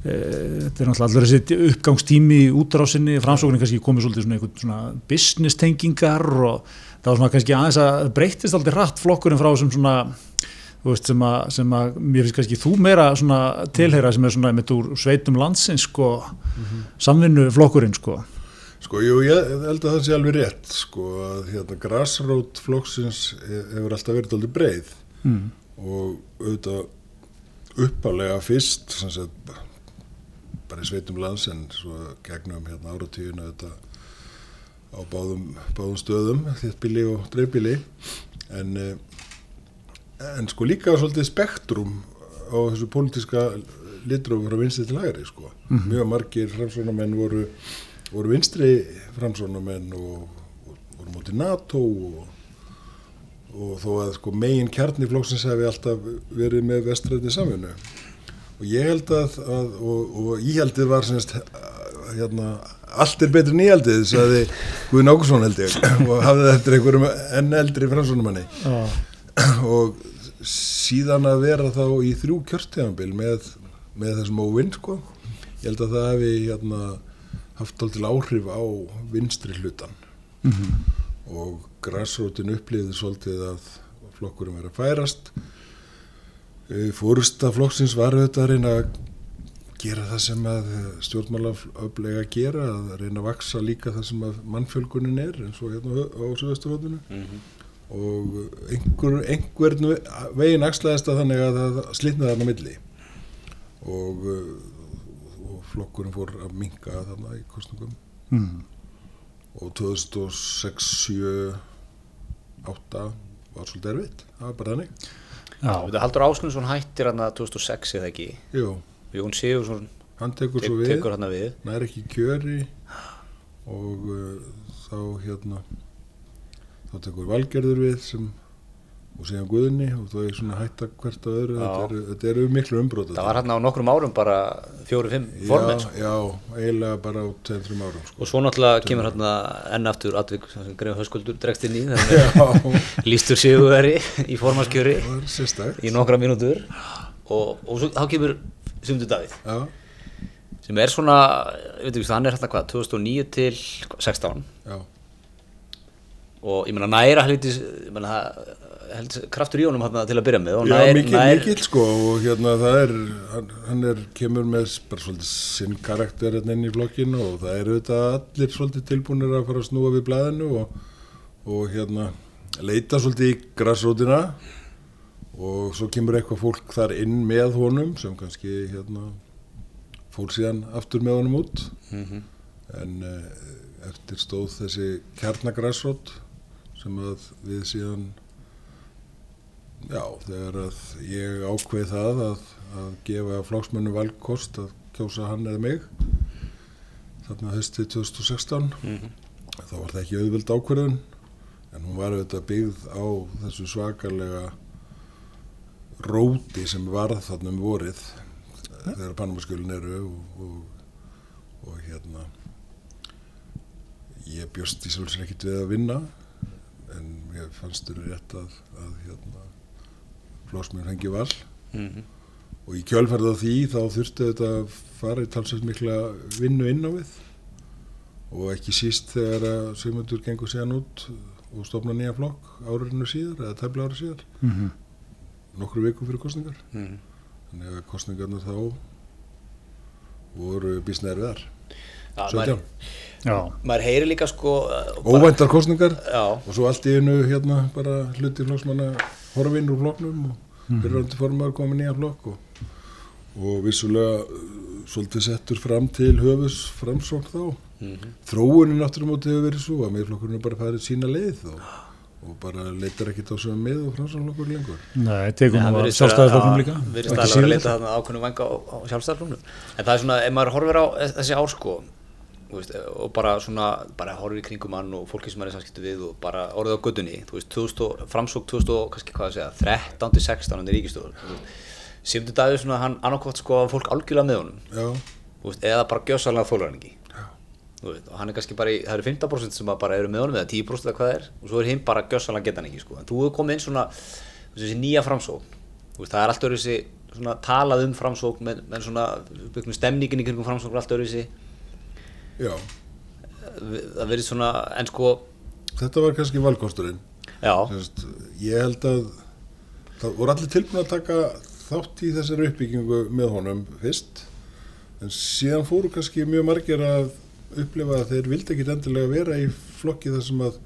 þetta er náttúrulega allur þessi uppgangstími í útrásinni, framsóknin kannski komið svolítið svona einhvern svona business tengingar og það var svona kannski aðeins að breytist aldrei hratt flokkurinn frá þessum svona þú veist, sem að, sem að mér finnst kannski þú meira svona tilheyra sem er svona með úr sveitum landsins sko, samvinnu flokkurinn sko. Sko, jú, ég held að það sé alveg rétt, sko, að hérna grassrót flokksins hefur alltaf verið aldrei breið mm. og auðvitað uppalega fyrst, sem sagt, bara í sveitum lands en svo gegnum hérna áratíðinu auðvitað á báðum, báðum stöðum, þittbíli og dreifbíli, en, eh, en sko líka svolítið spektrum á þessu pólitíska litrófi frá vinstri til hægri, sko. Mjög margir framsvonamenn voru voru vinstri framsónamenn og, og voru mútið NATO og, og þó að sko, megin kjarniflóksins hefði alltaf verið með vestræði samfunnu og ég held að, að og, og íhaldið var semst hérna, allt er betur en íhaldið sagði Guðin Ákusson held ég og hafði eftir einhverjum enn eldri framsónumanni Já. og síðan að vera þá í þrjú kjörstegambil með, með þessum óvinn sko. Ég held að það hefði hérna haft til áhrif á vinstri hlutan og græsrótin upplýði svolítið að flokkurum verið að færast. Fórsta flokksins var auðvitað að reyna að gera það sem að stjórnmálaöflega að gera að reyna að vaksa líka það sem að mannfjölgunin er eins og hérna á Suðvesturvöldinu og einhver, einhvern veginn axlaðist að þannig að það slitnaði þarna milli. Og flokkurinn fór að minga þarna í kostningum Mm. og 2006, 7, 8 var svolítið erfitt, það var bara þannig. Já. Þetta Haldur Ásmundsson hættir hann að 2006 eða ekki? Jú, Jón Sigursson hann tekur tek, svo við, tekur hann að við. Nær ekki kjöri. Og uh, þá hérna þá tekur Valgerður við sem og síðan Guðni og þá er svona hætta hvert að öðru, þetta eru, þetta eru miklu umbrót Það var hann á nokkrum árum bara fjóri-fimm formenn já, sko. já, eiginlega bara á 2-3 árum sko. og svo náttúrulega kemur hann enn aftur atvik sem greið höskuldur dregst inn í lístur sigurveri í formanskjöri í nokkra mínútur. Og, og svo, þá kemur Sigmundur Davíð Já, sem er svona, ég veit ekki, hann er hérna hvað 2009 til 16 já. Og ég meina næra helvitis ég meina það held kraftur í honum hérna til að byrja með Já, nær, mikil, nær, mikill sko og hérna það er, hann, hann er, kemur með bara svolítið sinn karakter hérna inn í flokkinu og það er auðvitað allir svolítið tilbúinir að fara að snúa við blæðinu og, og hérna leita svolítið í grassrótina og svo kemur eitthvað fólk þar inn með honum sem kannski hérna fór síðan aftur með honum út Mhm. en uh, eftir stóð þessi kjarnagrassrót sem að við síðan Já, þegar að ég ákveð það að, að gefa flokksmönnu valkost að kjósa hann eða mig þarna höstið 2016 Mhm. þá var það ekki auðvöld ákverðun en hún var auðvitað byggð á þessu svakalega róti sem varð þarna um vorið þegar Panamaskjölin eru og, og, og hérna ég bjóst í sjálfsveit ekkert við að vinna en mér fannst þurru rétt að, að hérna flósmjörn hengi val Mhm. og í kjölferð á því þá þurfti þetta að fara í talsveit mikla vinnu inn á við og ekki síst þegar að Sigmundur gengur síðan út og stopna nýja flokk árinu síðar eða tæfla ári síðar Mm nokkru viku fyrir kostningar Mhm. þannig að kostningarnar þá voru Já, 17, maður, Já. Maður heyri líka sko óvæntar kostningar Já, og svo allt í einu hérna bara hluti flokksmanna horfinn úr flokknum og fyrirvændi formar komið nýja flokk og, og vissulega uh, svolítið settur fram til höfus framsókn þá. Mhm. þróunin aftur á móti hefur verið svo að meðflokkurinn er bara farið sína leið og, og bara leitar ekkit á sem með og framsóknflokkur lengur. Nei, tekum Nei, það að já, líka. virðist Ekki alveg að leita þarna ákveðnum vanga á, á sjálfstæðarfloknum en það er svona, ef maður horfir á þessi ár sko þú veist, og bara svona bara horfir í kringum hann og fólki sem er í samskiptu við og bara orðið á gödunni þú veist, 2000, og- framsók 2000, og kannski hvað að segja 13 til 16 hann er ríkistöður Sigmundur Davíð svona, hann annarkvátt sko að fólk algjörlega með honum. Veist, eða bara gjössalega þólarengi veist, og hann er kannski bara í, það eru 15% sem bara eru með honum eða 10% eða hvað það er og svo er hinn bara gjössalega geta hann ekki sko. en þú hefur komið inn svona þessi nýja framsókn. Þú veist, það er alltaf þessi svona talað um framsókn með, með svona stemningin í kringum framsókn er allt öðruvísi Já, það verið svona, en sko þetta var kannski valkosturinn. Sest, ég held að það voru allir tilbúin að taka þátt í þessari uppbyggingu með honum fyrst en síðan fóru kannski mjög margir að upplifa að þeir vildi ekki endilega vera í flokki þar sem að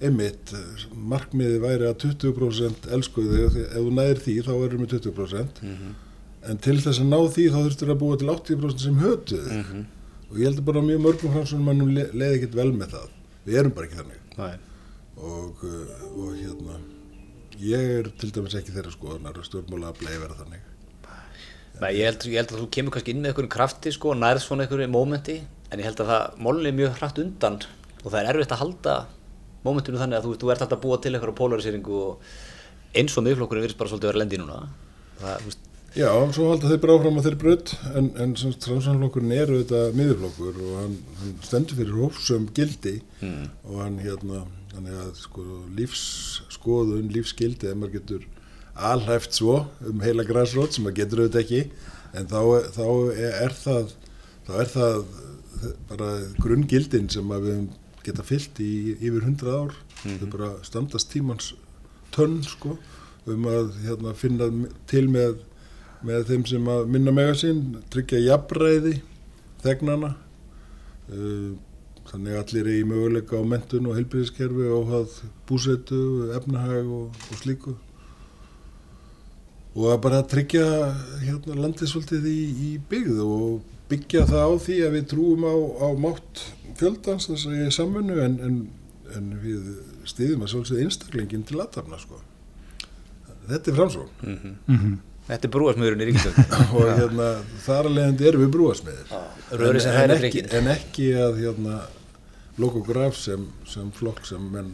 einmitt, markmiði væri að 20% elskuðu þig, ef þú næðir því þá erum við 20% en til þess að ná því þá þurftur að búa til 80% sem hötuðu Mhm. Og ég held að bara mjög mörgum framsvonum að nú leiði ekkert vel með það. Við erum bara ekki þannig. Nei. og, uh, og hérna ég er til dæmis ekki þeirra skoðunar og stjórnmála að bleið vera þannig. Nei, ég held, ég held að þú kemur kannski inn með einhverjum krafti sko, og nærð svona einhverju mómenti en ég held að það mólni er mjög hratt undan og það er erfitt að halda mómentinu þannig að þú, þú ert alltaf að búa til einhverja polariseringu og eins og miðflokkurinn virðist bara svolítið að vera lendi núna. Það, þú veist, Já, svo halda þeir bara áfram að þeir brödd en, en transanflokkurinn er auðvitað miðurflokkur og hann, hann stendur fyrir hófsum gildi Mm. og hann hérna þannig að sko lífsskoðun, lífsgildi ef maður getur alhæft svo um heila græsrót sem maður getur auðvitað ekki en þá, þá er það þá er það bara grunngildin sem að við geta fyllt í yfir hundrað ár þau bara standast tímans tönn sko um að hérna, finna til með, með þeim sem að minna mega sín, tryggja jafnræði þegnana uh, þannig að allir er í möguleika á mentun og heilbyrðiskerfi og hafð búsetu, efnahag og, og slíku. Og að bara tryggja hérna, landið svolítið í, í byggð og byggja það á því að við trúum á, á mátt fjöldans þessari samfunnu en, en, en við stiðum að svolítið einstaklingin til aðtafna sko. Þetta er framsvon þetta er brúarsmiðurinn í ríkistönd og hérna, þar að leiðandi erum við brúasmiðir en, en, ekki, en ekki að hérna, loka okkur af sem, sem flokk sem menn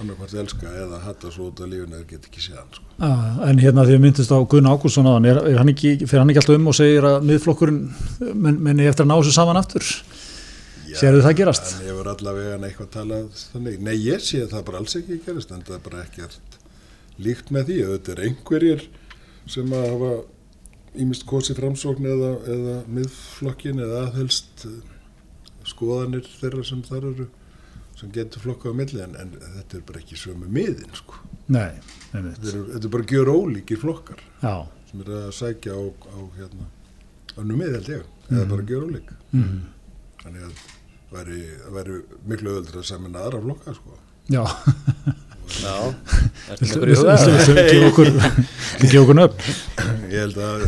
annarkvært elska eða hata svo út af lífinu eða get ekki séðan sko. Ah, En hérna því að myndist á Gunn Ágússon aðan, er, er hann ekki, fyrir hann ekki alltaf um og segir að miðflokkurinn menn, menni eftir að ná þessu saman aftur? Sérðu það gerast? En ég var allavega eitthvað talað þannig. Nei, ég sé það bara alls ekki gerast en það er bara ekkert líkt með því. Þetta er einhverjir sem að hafa ímist kosið framsókn eða, eða miðflokkin eða aðhelst eh, skoðanir þeirra sem þar eru sem getur flokkað á milli en, en þetta er bara ekki sömu miðin sko. Nei. Þetta er, þetta er bara gjör ólíkir flokkar Já, sem er að sækja á, á hérna, önnum mið held ég, eða bara gjör ólík. mm. Þannig að það væri, miklu öðuldur að samina aðra flokka sko. já. Já, ertu með Viltu einhverju í huga? viltu gefa okkur, okkur nöfn? Ég held að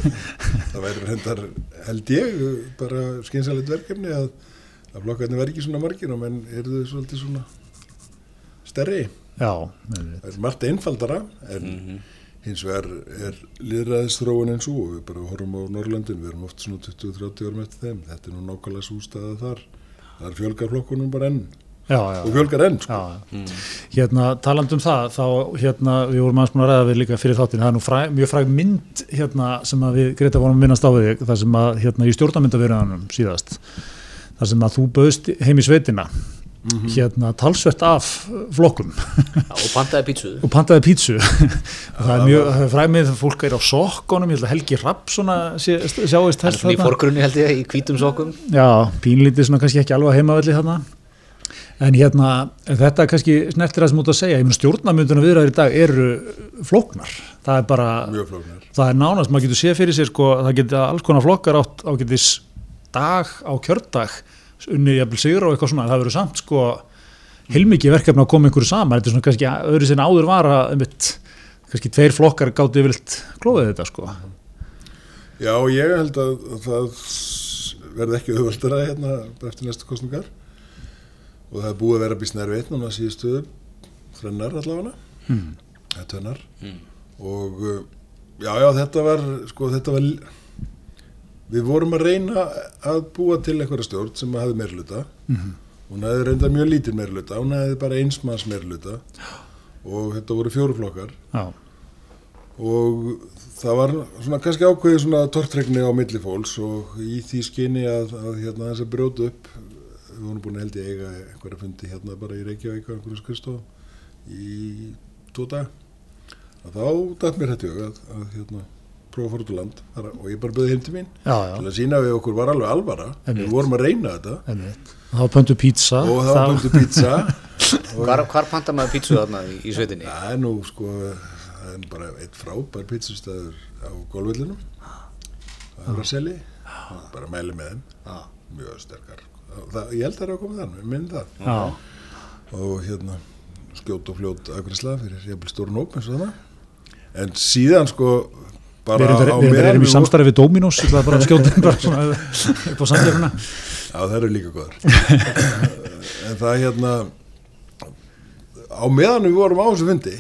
það væri hendar, held ég, bara skynsalegt verkefni að, að flokkarnir væri ekki svona margir og menn eru þau svolítið svona stærri. Já. Það er margt einfaldara en Mhm. hins vegar er liðræðisþróun eins og við bara horfum á Norrlöndin, við erum oft svona 20-30 árum eftir þeim, þetta er nú nákvæmlega sústaða þar. Það er fjölgar flokkunum bara enn Já, já. og fjölgar enn sko. Já, hérna taland um það þá hérna við vorum aðeins búin að ræða við líka fyrir þáttin það er nú fræ, mjög fræg mynd hérna sem að við Greta vorum að minnast á við þig, það sem að hérna í stjórnamyndavirðanum síðast það sem að þú bauðst heim í sveitina hérna talsvert af flokkum. Já, og pantaði pítsu. Og pantaði pítsu. Og það er mjög það er fræg með fólk er á sokkonum ég held að Helgi Rapp svona sé, sjáist í forgrunni held ég, í hvítum sokkum. Já, pínlítið svona kannski ekki alveg heimavelli þarna en hérna, þetta er kannski snertir það sem út að segja, ég mun stjórnamynduna viðræður í dag eru flóknar. Það er bara, það er nánast maður getur séð fyrir sér sko, það geta alls konar flokkar átt ágætis dag á kjördag unni jafnvel sigur og eitthvað svona, það verður samt sko heilmikið verkefni að koma einhverju saman. Þetta er svona kannski öðru sinna áður var að einmitt, kannski tveir flokkar gátu yfirlt klóðið þetta sko. Já, ég held að það verði ekki auðvöldara hérna eftir næstu kostningar og það er búið að vera býst nærveit núna síðustu þrennar allavega. Hmm. eða tvennar. Mm. og uh, já, já, þetta var sko, þetta var við vorum að reyna að búa til einhverja stjórn sem hafði meirluta Mhm. hún hafði reynda mjög lítið meirluta hún hafði bara einsmanns meirluta og þetta voru fjóruflokkar Já, og það var svona kannski ákveðið svona tortregni á milli fólks og í því skyni að, að hérna þess að brjóta upp við vorum búin að held ég eiga einhverja fundi hérna bara í Reykjavík á einhverju skristof í dag að og þá dætt mér þetta í hug að, að hérna, prófa að fara út á land og ég bara byrði heim til mín Já, til já, að sína við okkur var alveg alvara. Við vorum að reyna þetta. Var pöntu pizza. og það var búin pizza. Og Hvar, hvar panta maður pítsu þarna í, í sveitinni? það er nú sko það er bara eitt frábær pizzastæður á golvöllinum það er að selja bara mæli með þeim. Já. mjög sterkar það, ég held að það er að koma þann, minn það Já, og hérna skjót og fljót afgræsla fyrir jafnvel stórun óp eins og það en síðan sko bara við erum, við erum, í samstarfi við Dominos, ég ætla bara að skjóta bara svona upp á samgefuna. Já, það eru líka góðar. en það hérna, á meðan við vorum á þessu fundi,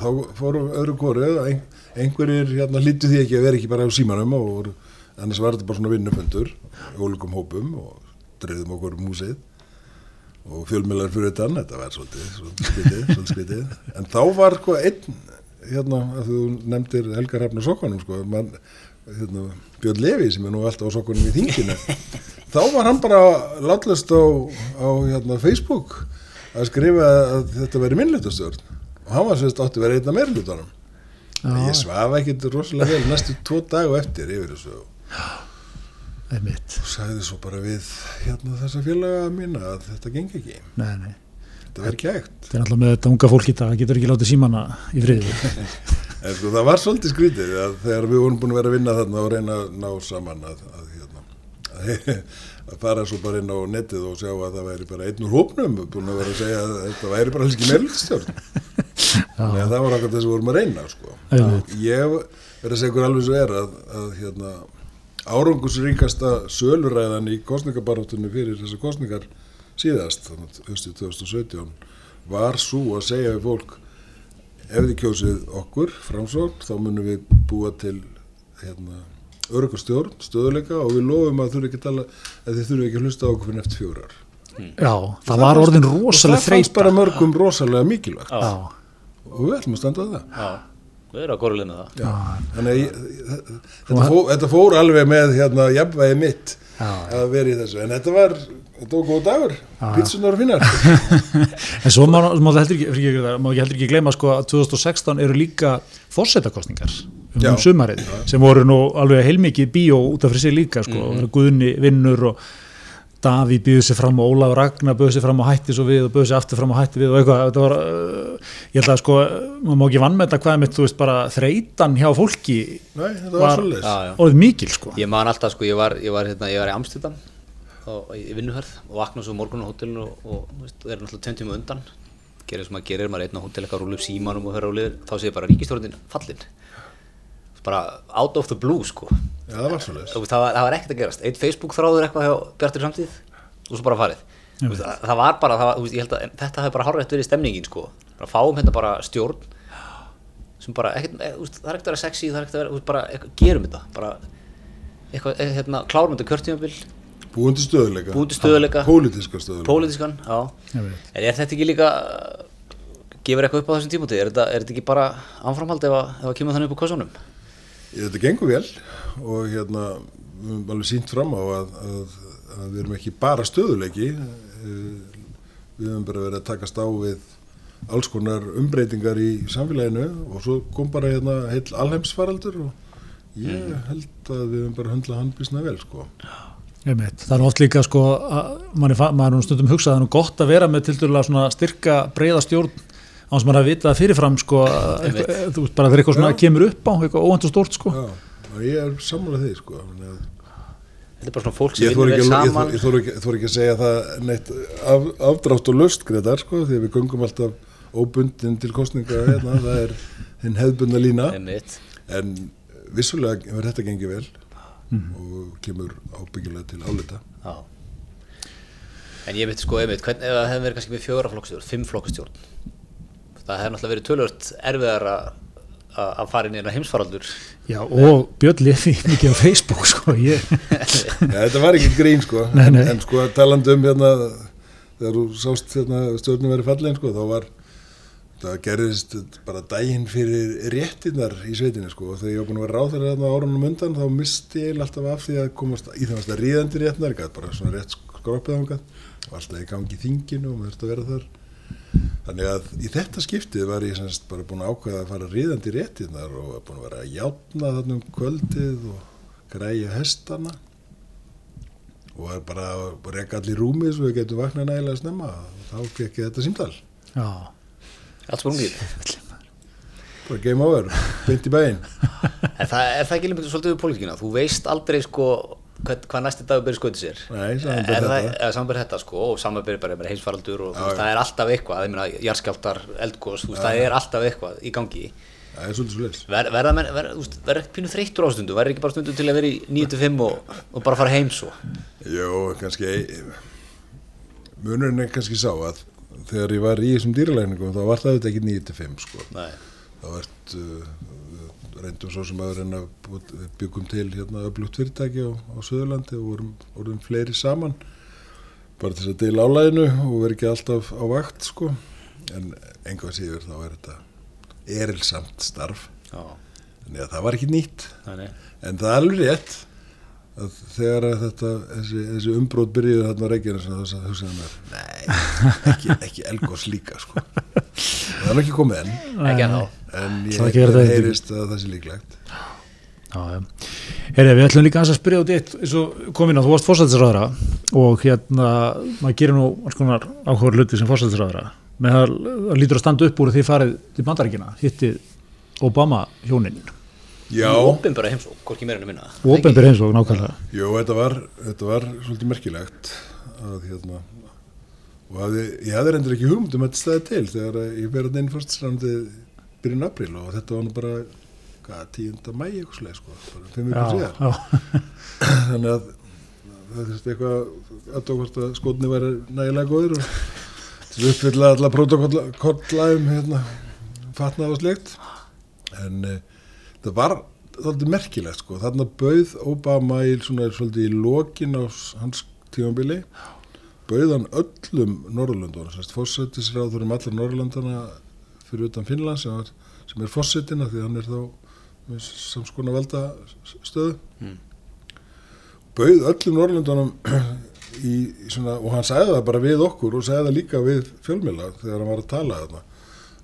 þá fórum öðru kóru, ein, einhverjir hérna hlýttu því ekki að vera ekki bara á símanum og annars var þetta bara svona vinnufundur, í ólíkum hópum og dreifðum okkur um húsið og fjölmjölar fyrir utan, þetta var svolítið, svolítið svolítið. En þá var sko einn, hérna, að þú nefndir Helga Hrafn og Sokkanum, sko, mann, hérna, Björn Levi sem er nú alltaf á Sokkanum í þinginu, þá var hann bara látlust á, á hérna, Facebook að skrifa að þetta veri minnlutastjórn og hann var sérst átti að vera einna meirlutunum. Ég svaf ekkit rosalega vel næstu tvo dag og eftir yfir þessu. Og Einmitt. sagði svo bara við hérna þessa félaga mína að þetta gengi ekki, Nei, nei. þetta verði ekki hægt. Það er alltaf með þetta unga fólk í dag, getur ekki látið símana í friði. En sko það var svolítið skrítið að þegar við vorum búin að vera að vinna þarna og reyna að ná saman að, að, hérna, að, að fara svo bara inn á netið og sjá að það væri bara einn úr hópnum búin að vera að segja að þetta væri bara alls ekki meðlutstjórn. Þannig að það var akkur þess að við vorum að reyna sko. Ég verið að segja ykkur alveg svo er að, að hérna, árangusríkasta söluræðan í kostningabarátunni fyrir þessar kostningar síðast, þannig að höstu 2017 var svo að segja við fólk ef þið kjósið okkur framsókn þá munum við búa til hérna, örugastjórn, stöðuleika og við lofum að, þurfi ekki tala, að þið þurfi ekki að hlusta á okkur fyrir eftir fjórar Já, það var orðin rosalega það fannst bara mörgum rosalega mikilvægt. Já, og við ætlum að standa að það. Já, við erum að með það. Já. þannig að þetta, fór, þetta fór alveg með hérna, jafnvægi mitt Já. að vera í þessu en þetta var, þetta var góð dagur pítsunar finnar en svo má, það heldur ekki, fyrir ekki, má ekki heldur ekki gleyma sko að 2016 eru líka fórsetakostningar um, Já. um sumarið sem voru nú alveg heilmikið bíó út af fyrir sig líka sko, mm -hmm. Guðni vinnur og Daví býður sér fram og Ólaf Ragnar býður sér fram og hætti svo við og býður sér aftur fram og hætti við og eitthvað, þetta var uh, ég held að sko, maður má ekki vann með þetta hvað er mitt, þú veist, bara þreytan hjá fólki Nei, þetta var, Var- svolítið orðið mikil sko. Ég man alltaf, sko, ég var, ég var, hérna, ég var í Amsterdam og, í vinnuhörð og vakna svo morgun á hótelinu og, og þú veist, það er náttúrulega tíma undan. Gerir sem maður gerir, maður er einn á hótel eitthvað rúlu upp símanum og höra liður, þá segir bara ríkistjórnin fallin bara out of the blue, sko. Já, það var svolítið það, það var ekkert að gerast, einn Facebook þráður eitthvað hjá Bjartur samtíð og svo bara farið. Það, það var bara, það var, veist, að þetta hefði bara hárrætt verið stemningin sko. Bara fáum hérna bara stjórn sem bara, ekkert, e, veist, það er ekkert að vera sexy það er ekkert að vera, veist, bara eitthvað, gerum þetta. Bara eitthvað, e, hérna, klárum þetta kjörtímabil. Búin til stöðuleika Búin til stöðugleika. Pólitíska stöðuleika pólitískan, já. En er þetta ekki líka gefur eitthvað upp á þessum tímúti, er þetta, er þetta ekki bara áframhald ef að, ef að kemur þannig upp á kossunum Þetta gengur vel og hérna við höfum alveg sínt fram á að, að, að við erum ekki bara stöðuleiki eh, við höfum bara verið að takast á við alls konar umbreytingar í samfélaginu og svo kom bara hérna heil alheimsfaraldur og ég held að við höfum bara höndla handbísna vel sko. Einmitt. Það er oft líka sko að mann er, maður er stundum hugsað að það er nú gott að vera með til svona styrka breyða stjórn á þess að maður er að vita það fyrirfram sko eitthvað, þú veist bara þegar eitthvað svona kemur upp á eitthvað óvendu stórt sko. Já, og ég er sammálað því sko. þetta er bara svona fólk sem vinnur vel saman. ég þor ekki, ekki að segja það neitt af, afdrátt og löst greiðar sko, því að við göngum alltaf óbundin til kostninga hérna, það er hinn hefðbundna lína. Einmitt. en vissulega hefur þetta gengið vel og kemur ábyggilega til álita. Já. En ég veit sko, einmitt, hvern, ef það verið kannski með fjóra flokkstjórn, fimm flokkstjórn, það hefði náttúrulega verið tölvört erfiðar að að fara inn í eina heimsfaraldur. Já og Björn Lefi mikið á Facebook sko ég, ja, Þetta var ekki grín sko. Nei, nei. en sko talandi um hérna þegar þú sást hérna stjórnum verið fallin sko þá var það gerðist bara daginn fyrir réttinnar í sveitinu sko. Og þegar ég var búin að vera ráð þeirra þarna árunum undan þá misti ég alltaf af því að komast í það að ríðandi réttinnar, bara svona rétt skroppið ángað og alltaf í gangi þinginu og maður þurfti að vera þar Þannig að í þetta skiptið var ég semst bara búin að ákveða að fara ríðandi réttinnar og var búin að vera að játna þarna um kvöldið og græja hestana. Og var bara að reka allir rúmið svo við getum vaknað nægilega snemma. Og þá fekk ég þetta símtal. Já, allt sprungið Bara game over, beint í bæinn. En það er það ekki lífið svolítið við pólitíkina? Þú veist aldrei sko hvað, hvað næsti dagur byrja skoðið sér Nei, Er það- þetta. samanber þetta sko og samanber bara, heimsfaraldur og veist, það er alltaf eitthvað jarðskjáltar, eldgós, veist, það er alltaf eitthvað í gangi Það er svolítið svo leys. Ver, verða ver, þú veist, verða ekki pínu þreyttur á stundu verða ekki bara stundu til að vera í 9-5 og, og bara fara heim svo Jó, kannski munurinn er kannski sá að þegar ég var í þessum dýralækningum þá var það auðvitað ekki 9-5 sko. Nei. þá ert uh, reyndum svo sem að reyna búið- við byggum til hérna öflugt fyrirtæki á, á Suðurlandi og vorum, vorum fleiri saman bara til þess að deila álæðinu og vera ekki alltaf á vakt sko. En enga síður þá er þetta erilsamt starf. Já, þannig að það var ekki nýtt. Þannig En það er alveg rétt að þegar að þetta, þessi, þessi umbrót byrjuði þarna á Reykjanes þá hugsaði mér, nei, ekki, ekki elgós líka, sko. Það er ekki komið enn, ekki að þá en Það ég það heyrist að það sé líklegt. já, já. Herri, við ætlum líka að spyrja út eitt eins og komin á, þú varst fórsættisræðara og hérna, maður gerir nú alls konar áhugaður hluti sem fórsættisræðara með að, að lítur að standa upp úr því farið til bandaríkina, hittið Obama hjónin. Já, Opin bara heimsók, hvorki meira en minna. Og ofinbyr eins og nákvæmlega. Jú, þetta var, þetta var svolítið merkilegt að hérna, og hafði, ég hafði reyndir ekki hugmynd um að þetta staði til þegar að ég verið inn fyrststrandi byrjun april og þetta var nú bara, hvað, 10. mæ eitthvað sleið, sko, bara fimm vikur síðar. já, já, þannig að það þurfti eitthvað aðtókvort að skotni væri nægilega góður og til að uppfylla alla protokolla um hérna, fatnað og slikt en e, það var svolítið merkilegt sko, þarna bauð Obama í svona svolítið í lokin á hans tímabili bauð hann öllum Norrlöndunum, fórsættisráðurum allar Norrlöndana fyrir utan Finnland sem, var, sem er fórsetina því hann er þá samskona valda stöðu bauð öllum í svona, og hann sagði það bara við okkur og sagði það líka við fjölmjöla þegar hann var að tala þarna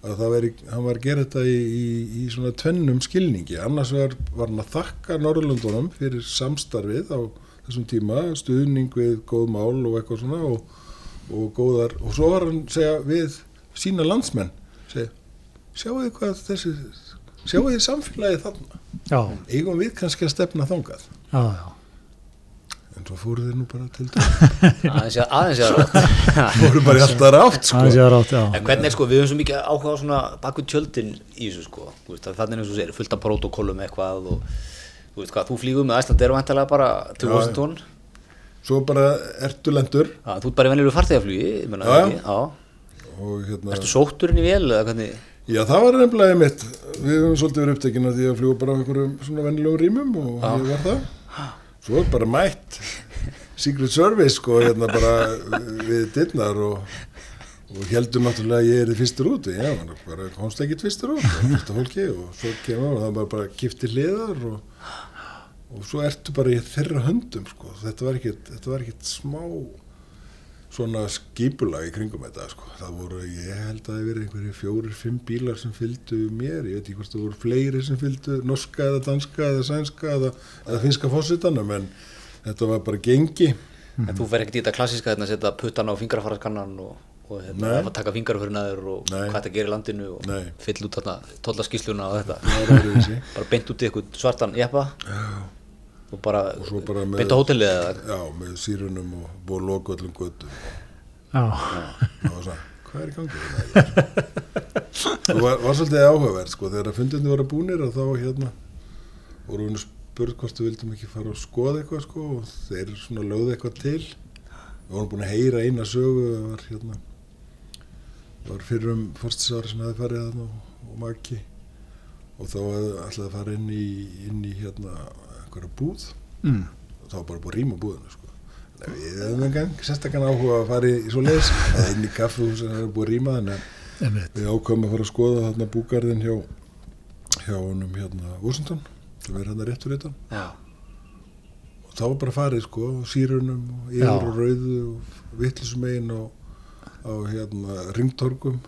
að það veri, hann var að gera þetta í, í, í svona tvennum skilningi. Annars var, var hann að þakka Norrlöndunum fyrir samstarfið á þessum tíma, stuðning við góð mál og eitthvað svona og, og góðar, og svo var hann segja við sína landsmenn segja, sjáu þið hvað þessi sjáu þið samfélagið þarna? Já, eigum við kannski að stefna þangað? Já, já. en svo fóru þeir nú bara til aðeins ég aðeins ég að rátt fóru bara í alltaf rátt sko. aðeins ég að rátt, já. En hvernig er sko, við höfum svo mikið áhuga á svona bakvið tjöldin í þessu sko, þannig eins og segir, fullt af protokollum eitthvað og þú veist hvað, þú flýgur með Æsland eru vantarlega bara til Washington, svo bara ertu lendur. Já, þú ert bara í ég menna Já, já. Hérna ertu sótturinn í vel eða hvernig, já það var nefnilega mitt við höfum svolítið verið upptekinn af því að fljúa bara á einhverjum svona vennilegum rýmum og ég var það. Svo bara mætt. Secret Service sko hérna bara við dittnar og og heldur náttúrulega að ég er fyrstur út. Já, bara komst ekki fyrstur út. Og fyrsta fólki og svo kemur og það bara, bara kipti hliðar og, og svo ertu bara í þeirra höndum sko. þetta var þetta ekkit smá svona skipulag í kringum þetta sko. það voru, ég held að það verið einhverju fjórir, fimm bílar sem fylgdu mér. Ég veit ekki hvort það voru fleiri sem fylgdu norska eða danska eða sænska eða, eða finska fósitanum en þetta var bara gengi. En þú fer ekkert í þetta klassiska hérna að setja puttan á fingrafararskannan og, og hérna, að taka fingraförinn aður og Nei. hvað þetta gerir í landinu og fyll út þarna tollaskísluna og þetta, það bara beint út í eitthvað svartan jeppa og bara, Og bara með- beint á hótelið eða? Já, með sírunum og búið að loka öllum göttum já, það var svona, hvað er í gangi hérna? það var, var svolítið áhugaverð sko, þegar að fundinni voru búnir og þá hérna voru við nú spurð hvort við vildum ekki fara og skoða eitthvað sko og þeir svona lögðu eitthvað til. Við vorum búin að heyra eina sögu það var hérna það var fyrir um fórstisari sem hefði farið þarna og, og maki og þá ætlaði að fara inn í, inn í hérna einhverja búð mm. og þá var bara búið að rýma búðinu sko. Að við hefum engang sérstakann áhuga að fara í, í svo leis eða inn í kaffehús sem hefur búið að rýma þannig að einmitt. við ákvæmum að fara að skoða þarna búgarðin hjá hjá honum hérna Washington sem er hérna réttur já, og þá var bara farið sko á sírunum og Já. yfir og rauðu og vittlisum megin á, á hérna ringtorgum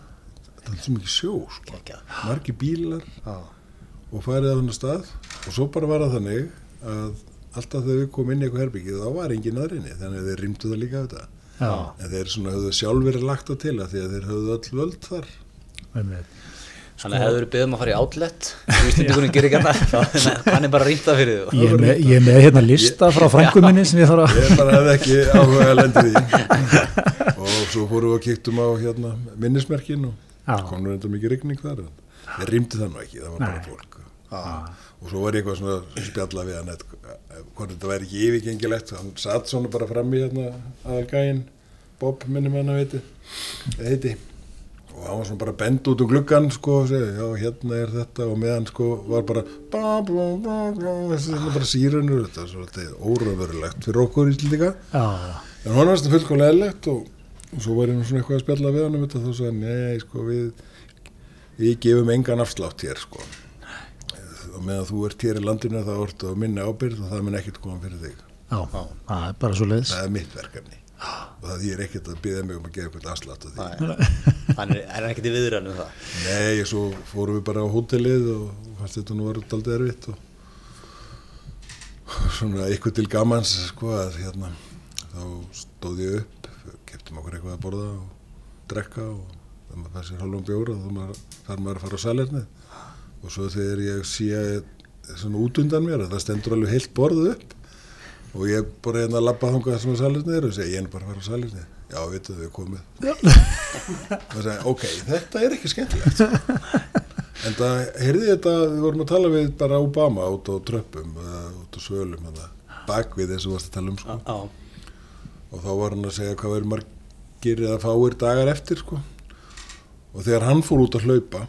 þetta er svo mikið sjó sko. Margi bílar Já. og farið á hann stað og svo bara var það þannig að alltaf þegar við komum inn í eitthvað herbyggið þá var enginn aðrinni þannig að þeir rýmdu það líka þetta. Já, en þeir svona höfðu sjálfur lagt það til að því að þeir höfðu öll völd þar. Þannig að hefur beðum að fara í outlet og Íslandingunum gerir ekki annað. Hann er bara rýmta fyrir því Ég er með, ég er með hérna lista frá frængu minni sem ég þarf að ég bara hefði ekki áhuga að lendi því. Og svo fórum við að kíktum á hérna, minnismerkin og komum reynda mikið rigning þar en þeir rýmdi það nú ekki, það var bara fólk og svo var ég eitthvað svona spjalla við hann hvort þetta væri ekki yfirgengilegt. Hann satt svona bara fram í hérna aðalgægin Bob minnum hann að veiti heiti og hann var svona bara bend út um gluggan sko og segi, já hérna er þetta. Og meðan sko var bara þessi hérna bara sírunur þetta er svolítið órafurulegt fyrir okkur íslendinga. Já, en hann var þetta fullkomlega eðlegt og, og svo var ég svona eitthvað að spjalla við hann um þetta þá sagði hann, nei sko við við gefum engan afslátt hér sko og meðan þú ert hér í landinu þá ertu á minni ábyrgð og það mun ekkert koma fyrir þig. Já, það er bara svo leiðis. það er mitt verkefni. Og það þýr ekkert að byggja mig um að gefa eitthvað afslátt af því. Hann er, hann er ekkert í viðrann um það. Nei, svo fórum við bara á hótelið og fannst þetta nú var aldrei erfitt og og svona eitthvað til gamans sko að hérna þá stóð ég upp, keftum okkur eitthvað að borða og drekka og þegar maður fær sér hálfum bjóra þá maður, þarf maður að fara á salernið og svo þegar ég sé svona út undan mér að það stendur alveg heilt borð upp. Og ég bara hérna að labba þangað sem að salernið er og segi ég er bara að fara á salernið já, veitu þau komið og sagði, ok, þetta er ekki skemmtilegt. En það, heyrði þetta við vorum að tala við bara Obama út á tröppum, eða út á svölum bakvið eins og varst að tala um sko. Já, og þá var hann að segja hvað verður margir eða fáir dagar eftir sko. og þegar hann fór út að hlaupa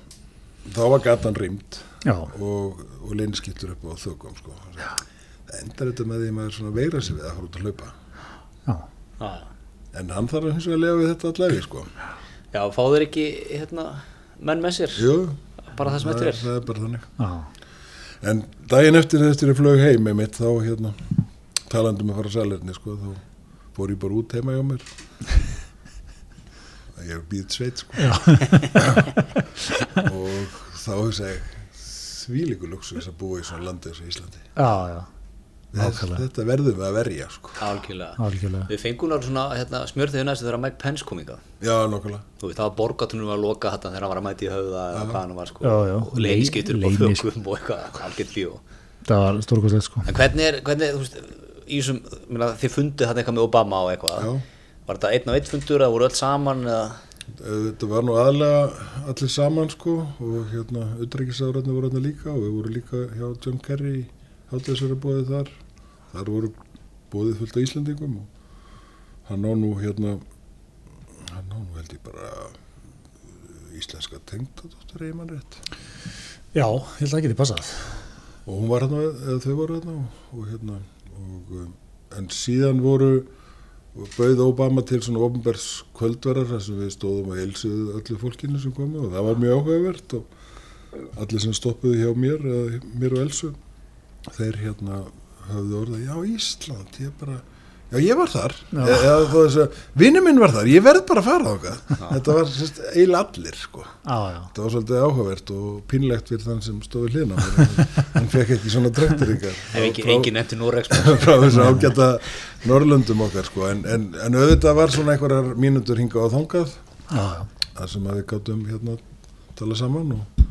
þá var gatan rýmt Já, og, og leinskittur upp á þögum sko. það endar þetta með því að maður svona veira sig við að fór út að hlaupa. Já, já, en hann þarf að lifa við þetta allavega sko. já fá þeir ekki hérna, menn með sér? Jú, bara það sem eftir er? það er bara þannig. Já, En daginn eftir eftir ég flög heim með mitt þá hérna talandum að fara á salerni sko þá fór ég bara út heima hjá mér ég er býð sveit sko. Og þá hugsa ég þvílíku luxus að búa í svona landi eins og Íslandi. Já, já, Þess, Nákvæmlega. þetta verðum við að verja sko. Algjörlega. Algjörlega. við fengum náttúrulega svona hérna, smjörþið næstu þegar Mike Pence kom inga já nokkulega þú veist það var borgatunum að loka þetta þegar hann var að mæti í höfða eða hvað hann var sko. Já. og þökum og eitthvað algjört líf Það var stórkostlegt sko. en hvernig er, hvernig, þú veist í þessum, minna, þið fundið þetta eitthvað með Obama og eitthvað. Já. Var þetta einn og einn fundur eða voru öll saman eða? Þetta var nú aðlega allir saman sko og hérna utrækisáðurinn voru hérna líka og við vorum líka hjá John Kerry hátæðisverða bóðið þar. Þar voru bóðið fullt af Íslandingum og hann á nú hérna hann á nú held ég bara uh, íslenska tengdadóttur eiginmann rétt. Já, ég held að það geti passað. og hún var hérna, eða þau voru hérna og, og hérna og, um, en síðan voru bauð Obama til svona ofnbærs kvöldverðar þar sem við stóðum og heilsuðu öllu fólkinu sem komu og það var mjög áhugavert og allir sem stoppuðu hjá mér mér og Elsu þeir hérna höfðu orðað, já Ísland, ég bara já ég var þar. E- veist að vinnu minn var þar, ég verð bara að fara þáka þetta var sérst, eiginlega allir sko. Já, já, Þetta var svolítið áhugavert og pínlegt fyrir þann sem stóði hlýna hann, hann fekk ekki svona trektur ykkar. Ef ekki, engin nefndi Norex frá þessu ágæta Norrlöndum okkar sko. en, en, en auðvitað var svona einhverjar mínútur hinga á þangað. Já, já. þar sem að við gáttum hérna tala saman og,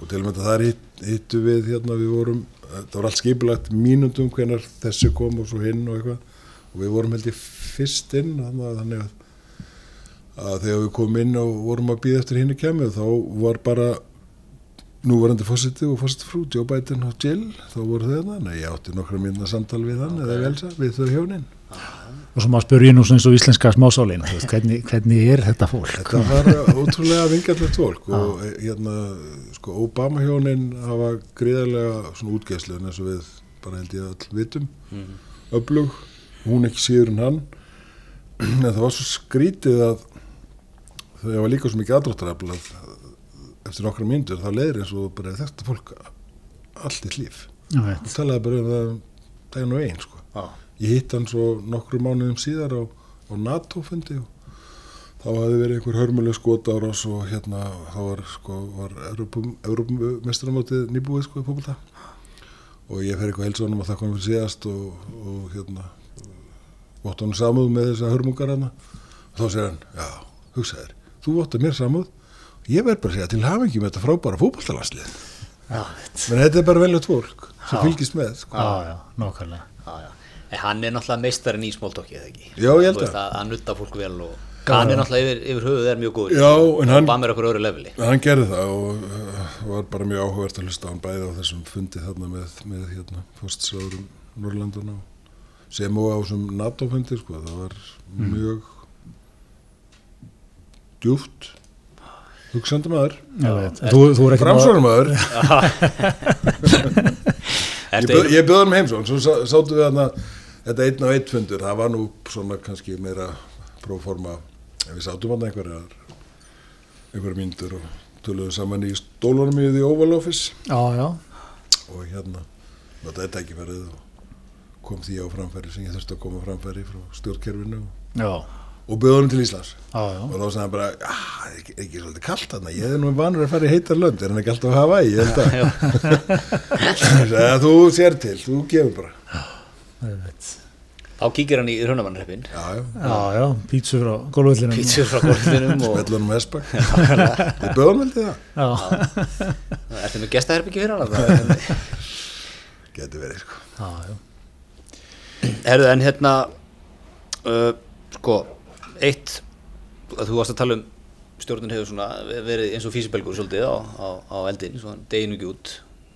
og til og með þar hitt, hittu við hérna við vorum, það var allt skipulagt mínútum hvenar þessi kom og svo hinn og eitthvað og við vorum held ég fyrst inn þannig að, að, að þegar við komum inn og vorum að býða eftir hinni kemur þá var bara núvarandi fósiti og fósiti frú Joe Biden og Jill, þá voru þau þarna. Nei, ég átti nokkra mínuna samtal við hann eða velsa, við þau hjónin. Og svo maður spyr ég nú svona eins og íslenska smásálin, hvernig, hvernig er þetta fólk? Þetta var ótrúlega vingallegt fólk og eh, hérna, sko, Obama hjónin hafa gríðarlega svona útgeðslu eins og við bara held ég all vitum, öflug, hún ekki síður en hann, en það var svo skrítið að það var líka svo mikið aðdráttarafl að eftir nokkra myndur þá leiðir eins og bara þetta fólk allt í líf. Já, Hún veit. talaði bara um það daginn og einn, sko. Já. Ég hitt hann svo nokkru mánuðum síðar á, á NATO-fundi og þá hafði verið einhver hörmuleg skot á rás og hérna þá var sko var Európumestramótið nýbúið sko í fólkvölda og ég fer eitthvað heilsónum að það kom fyrir síðast og, og hérna vott hann samúð með þessa hörmungar hana og þá segir hann, já, hugsaðir þú vottar mér samúð ég verð bara að segja til hafingi með þetta frábæra fótballtalanslið Já, menn þetta er bara veljögt fólk sem Já. fylgist með sko. já, já, nákvæmlega. Já. En hann er náttúrulega meistarinn í smóltokki, eða ekki? Já, ég held Þú veist, að. Að nutta fólk vel og hann er náttúrulega yfir, yfir höfuð er mjög góður. Já, en hann- Bað mér okkur öðru leveli. hann gerði það og uh, var bara mjög áhugavert að hlusta á hann bæði á þessum fundi þarna með, með hérna fórstsráðurum Norrlanduna sem og á þessum NATO-fundi sko, það var mjög djúft hugsandi maður. Er ekki framsvörum maður ég, bjöð hann heimsón svo sá- sátum við hann þetta einn á einn fundur það var nú svona kannski meira próforma en við sátum hann einhverjar einhverjar myndur og töluðum saman í stólunum í því Oval Office. Já, já, og hérna þetta er tækifærið og kom því á framfæri sem ég þurfti að koma framfæri frá stjórnkerfinu og, og hann til Íslands. Já, já. og þá sagði hann bara, "Ah, það er ekki, ekki svolítið kallt þarna, ég er nú vanur að fara í heitar lönd. Er hann ekki alltaf að hafa í, þú sér til, þú gefur bara. Ég veit. Þá kíkir hann í hrunamannreppin. já, já, Já, já, pítsur frá gólvöldinum. Pítsur frá og mellunum espak ég bjöð hann veldi það. Já, ertu með gestaherbyggi fyrir hann? geti verið, sko. Já, já. Herðu, en hérna, uh, sko, eitt, þú varst að tala um stjórnin hefur svona verið eins og físibelgur svolítið á, á, á eldin, svona deginu ekki út.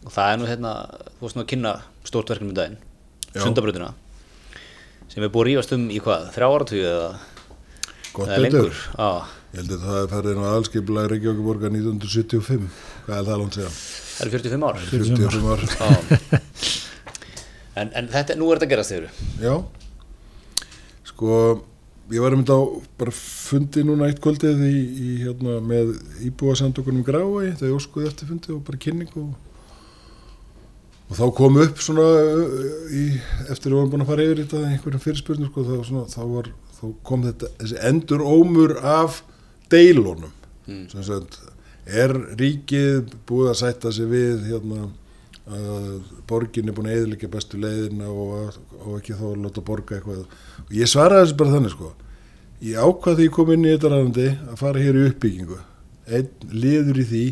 Og það er nú hérna, þú varst nú að kynna stórt verkefni um daginn, Já. sundabröðina sem er búið að rífast um í hvað, þrjá áratugið eða, gott betur, ég held að það farið inn á aðalskipulega Reykjavíkuborga 1975 hvað er það langt síðan? það eru 45 ár. 45 ár. En, en þetta, nú er þetta að gerast þeirru Já, sko, ég var einmitt á bara fundi núna eitt kvöldið í, í hérna með íbúasamtökunum Grái, þau óskuði eftir fundi og bara kynning og, og þá kom upp svona í, eftir að við vorum búin að fara yfir þetta einhverjum fyrirspurnum, sko, þá, svona, þá, var, þá kom þetta, þessi endur ómur af deilunum, sem sagt, er ríkið búið að sætta sig við hérna að borgin er búin að eðlika bestu leiðina og, að- og ekki þá að láta borga eitthvað. Og ég svaraði þessu bara þannig sko. Ég ákvað því ég kom inn í þetta rannandi að fara hér í uppbyggingu. Einn liður í því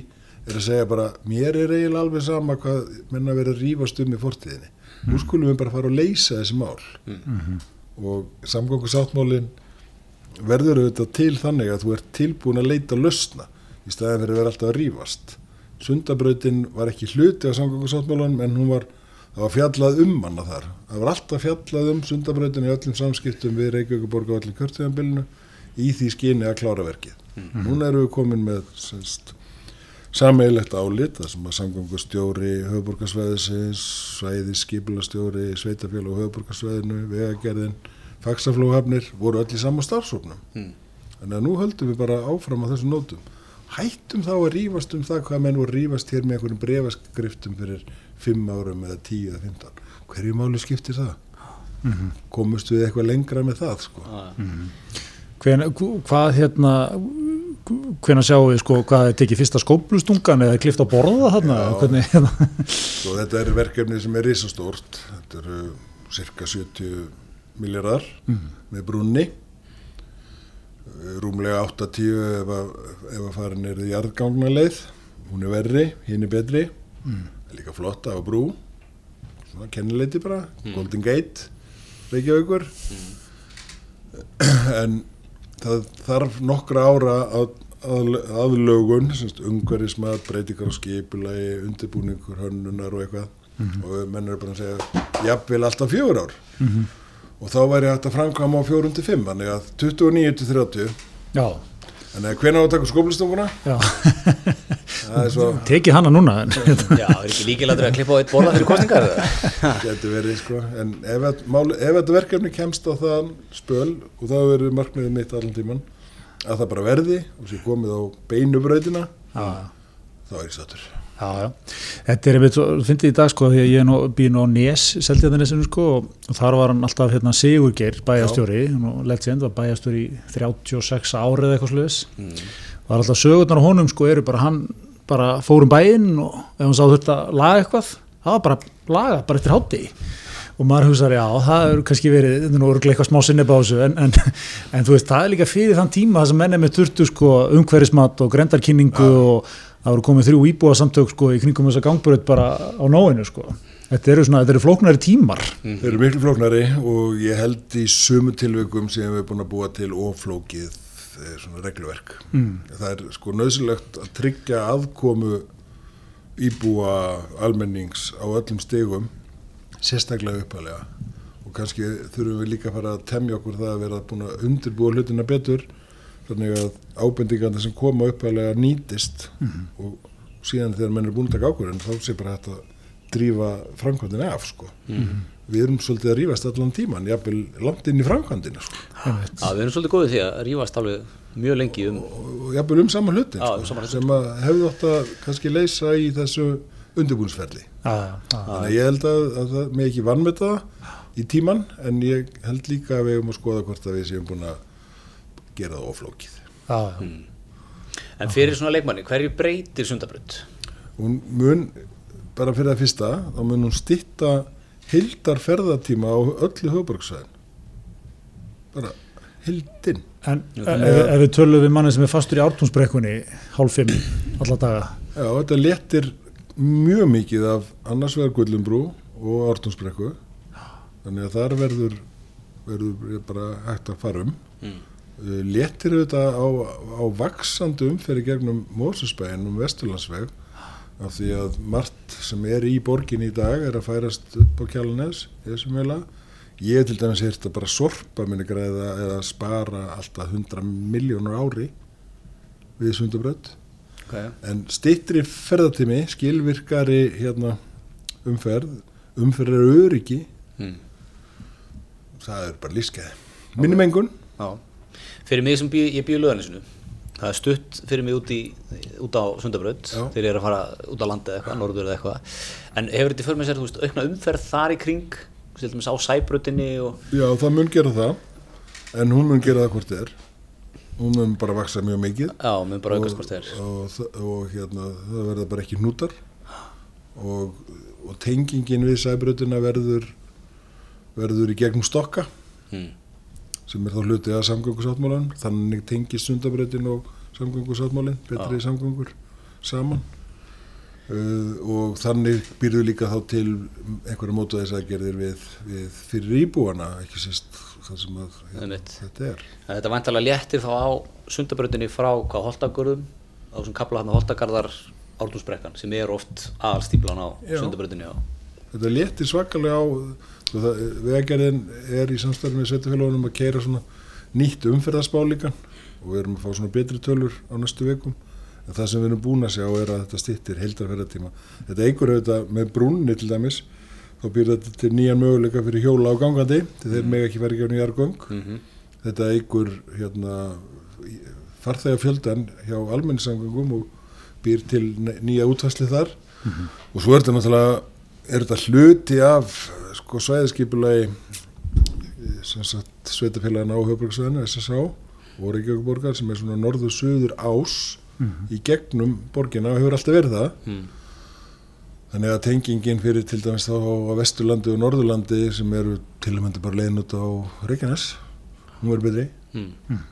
er að segja bara mér er eiginlega alveg sama hvað menna verið að rífast um í fortíðinni. Nú skulum við bara fara að leysa þessi mál. Og samgöngu sáttmálin verður auðvitað til þannig að þú ert tilbúin að leita lausna í staðin fyrir að vera alltaf að rífast Sundabrautin var ekki hluti af samgöngusáttmálanum en hún var, það var fjallað um hana þar. Það var alltaf fjallað um Sundabrautin í öllum samskiptum við Reykjavíkuborg og öllum kjörtíðanbylnu í því skyni að klára verkið. Núna erum við komin með semst, sameigilegt álit, það sem að samgöngustjóri höfuborgarsvæðisins, svæði skipulastjóri, sveitafélag og höfuborgarsvæðinu, vegagerðin, faksaflóhafnir voru öll í sama starfsóknum. Þannig að nú höldum við bara áfram á þessum nótum. Hættum þá að rífast um það hvað menn voru að rífast hér með einhverjum brefaskriftum fyrir 5 árum eða 10 eða 15. Hverju máli skiptir það? Komust við eitthvað lengra með það, sko? Hven, hvað hérna hvenær sjáum við sko hvað er tekið fyrsta skóplustungan eða klift á borða þarna Já. hvernig hérna Svo þetta er verkefni sem er risastórt. Þetta eru cirka 70 miljardar með brunni. Rúmlega 8-10 ef, að- ef að farin er í jarðgangnaleið. Hún er verri, hinn er betri. Er líka flotta á brú. Svona kennileiti bara. Golden Gate, Reykjavíkur. En það þarf nokkra ára að, að, aðlögun, semst umhverfismat, breytingar á skipulagi, undirbúningur, hönnunar og eitthvað og menn eru bara að segja jafnvel alltaf fjögur ár og þá væri hægt að framkvæma á fjórum til fimm þannig að 29 til 30 já, þannig að hvenær á að taka skóplistunguna já, það er svo, tekið hana núna en, Já, er ekki líkilættur að klippa á eitt borða fyrir kostningar eða? getur verið sko. En ef, að, mál, ef þetta verkefni kemst á það spöl og það verður markmiðið mitt allan tíman að það bara verði og sé komið á beinubrautina já, þá er ég sattur Já, já. Þetta er einmitt, svo- fyndið í dag sko, því að ég er nú á Nes, Seldjarnanesinu sko og, þar var hann alltaf hérna Sigurgeir, bæjastjóri, nú legend, var bæjastjóri í 36 árið eitthvað sluðis. Mm. Var alltaf sögurnar á honum sko, eru bara hann bara fór um bæinn og ef hann sá þetta laga eitthvað, það var bara laga, bara eftir hátti. Og maður hugsaði, já, það er kannski verið, þetta er nú örugglega eitthvað smá sinni básu, en, en, en þú veist, það er líka fyrir þann tíma það sem menn er með þurftu sko, umhverfismat og grendarkynningu og það voru komið þrjú íbúa samtök sko, í kringum þessa gangbröð bara á nóinu sko. Þetta eru eru flóknari tímar. Þeir eru miklu flóknari og ég held í sumu tilvikum sem við erum búin að búa til oflókið eh, regluverk. Mm. Það er sko nöðsilegt að tryggja aðkomu íbúa almennings á öllum stegum, sérstaklega uppalega. Og kannski þurfum við líka að fara að temja okkur það að vera búin að undirbúa hlutina betur þannig að ábendingarna sem koma uppalega nýtist og síðan þegar menn er búin að taka ákvörðin þá sé bara hægt að drífa framkvæmdina af sko. Við erum svolítið að rífast allan tíman, jafnvel langt inn í framkvæmdina sko. Já, við erum svolítið góðið því að rífast alveg mjög lengi um og jafnvel um sama hlutin um sko, sama hlutin. sem að hefðu átt að kannski leysa í þessu undirbúinsferli. Þannig að ég held að, að það með ekki vannmeta það í tíman en ég held líka að við hefum að skoða hvort að við séum búin að gera það oflókið. Hmm. En fyrir svona leikmanni, hverju breytir sundabrönd? Hún mun, bara fyrir það fyrsta, þá mun hún stitta hildar ferðatíma á öllu höfuborgsvæðin. Bara hildin. En Já, ef, ef við tölum við manni sem er fastur í ártúnsbrekkunni hálf fimm alla daga Já, þetta letir mjög mikið af annars vegar Gullumbrú og Ártúnsbrekku. Þannig að þar verður, verður bara hægt að fara um. Mm. Uh, Léttir auðvitað á, á vaksandi umferði gegnum Mósusbæinn um Vesturlandsveg af því að margt sem er í borgin í dag er að færast upp á veila. Ég til dæmis heyrt að bara sorpa minni græða eða spara alltaf 100 miljónur ári við sundabrödd. Okay. En stittri ferðatími, skilvirkari hérna, umferð, umferð er öryggi, Mm. það er bara lífskeiði. Minni mengun, Já. Fyrir mig sem bý, ég býð í löðanisinu, það er stutt fyrir mig út, í, út á sundabrönd Já. þegar ég er að fara út á landi eða eitthvað, norður eða eitthvað. En hefur þetta fyrir mig sér, þú veist, aukna umferð þar í kring, til dæmis á sæbröndinni og... já það mun gera það, en hún mun gera það hvort er. Hún mun bara vaksa mjög mikið. Já, mun bara aukast hvort þeir. og, og, og hérna, það verða bara ekki hnútar og, og tengingin við sæbröðuna verður, verður í gegnum stokka Mm. Sem er þá hluti að samgöngusáttmálan þannig tengist sundabröðin og samgöngusáttmálin, betri samgöngur saman uh, og þannig býrðu líka þá til einhverja mótaðisagerðir við, við fyrir íbúana, ekki sérst það sem að Einmitt. þetta er En þetta vantarlega léttir þá á sundabröndinni frá hvað holtagörðum, á þessum kapla hann holtagarðar ártúnsbrekkan sem er oft aðalstíplan á Já. sundabröndinni. þetta léttir svakalega á vegagerðin er í samstæðum með sveitafélagunum að keira svona nýtt umferðarspá líka. Og við erum að fá svona betri tölur á næstu vikum. En það sem við erum búin að sjá er að þetta stýttir heildarferðartíma þetta eigur auðvitað með brúnni til dæmis. Þá býr þetta til nýjan möguleika fyrir hjóla á gangandi til þeir mega ekki verið gefni jargöng Mm þetta eigur hérna, farþega fjöldan hjá almenningssamgöngum og býr til nýja útfæsli þar. Og svo er þetta náttúrulega er þetta hluti af sko, svæðiskipulagi sem sagt sveitafélagina á höfbruksvæðinu, SSA og Reykjavíkuborgar sem er svona norður-suður ás í gegnum borgina og hefur alltaf verið það Mm. Þannig að tengingin fyrir til dæmis þá á Vesturlandi og Norðurlandi sem eru til og með bara leiðin út á Reykjanes, hún verður betri. Mm.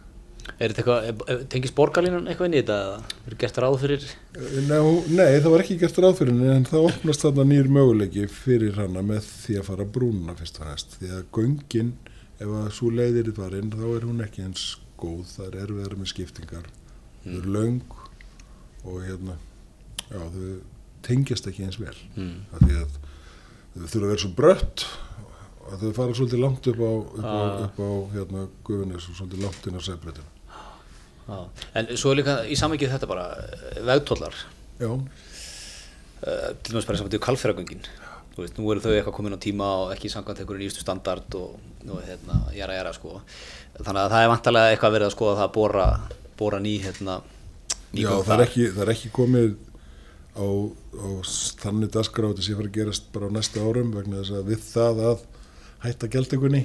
Er þetta eitthvað, tengist borgarlínan eitthvað inn í þetta eða er gert ráð fyrir? Hún- nei, það var ekki gert ráð fyrir henni en það opnast þarna nýr möguleiki fyrir hana með því að fara brúnuna fyrst og næst. Því að göngin, ef að svo leiðir í farin, þá er hún ekki eins góð, það er erfiðar með skiptingar, þau eru löng og hérna, já, þau tengjast ekki eins vel. Mm. af því að þau þurfa að vera svo brött þau fara svolítið langt upp á, upp á, Ah. upp á hérna gufunis og svolítið langt inn á sæbreytinu. Já. En svo er líka í samvikið þetta bara eh, vegtollar, Já, uh, til dæmis bara saman til kalfyragöngin. Þú veist, nú eru þau eitthvað komin á tíma og ekki samkvæmt einhverju nýjustu standard og er hérna, jæra, jæra, sko. Þannig að það er vantarlega eitthvað verið að skoða það að bóra, bóra ný, hérna, ný já það, er ekki, það er ekki komið á, á þannig dagskrá þetta sé fara að gerast bara á næsta árum vegna þess að við það að hætta gjaldtökunni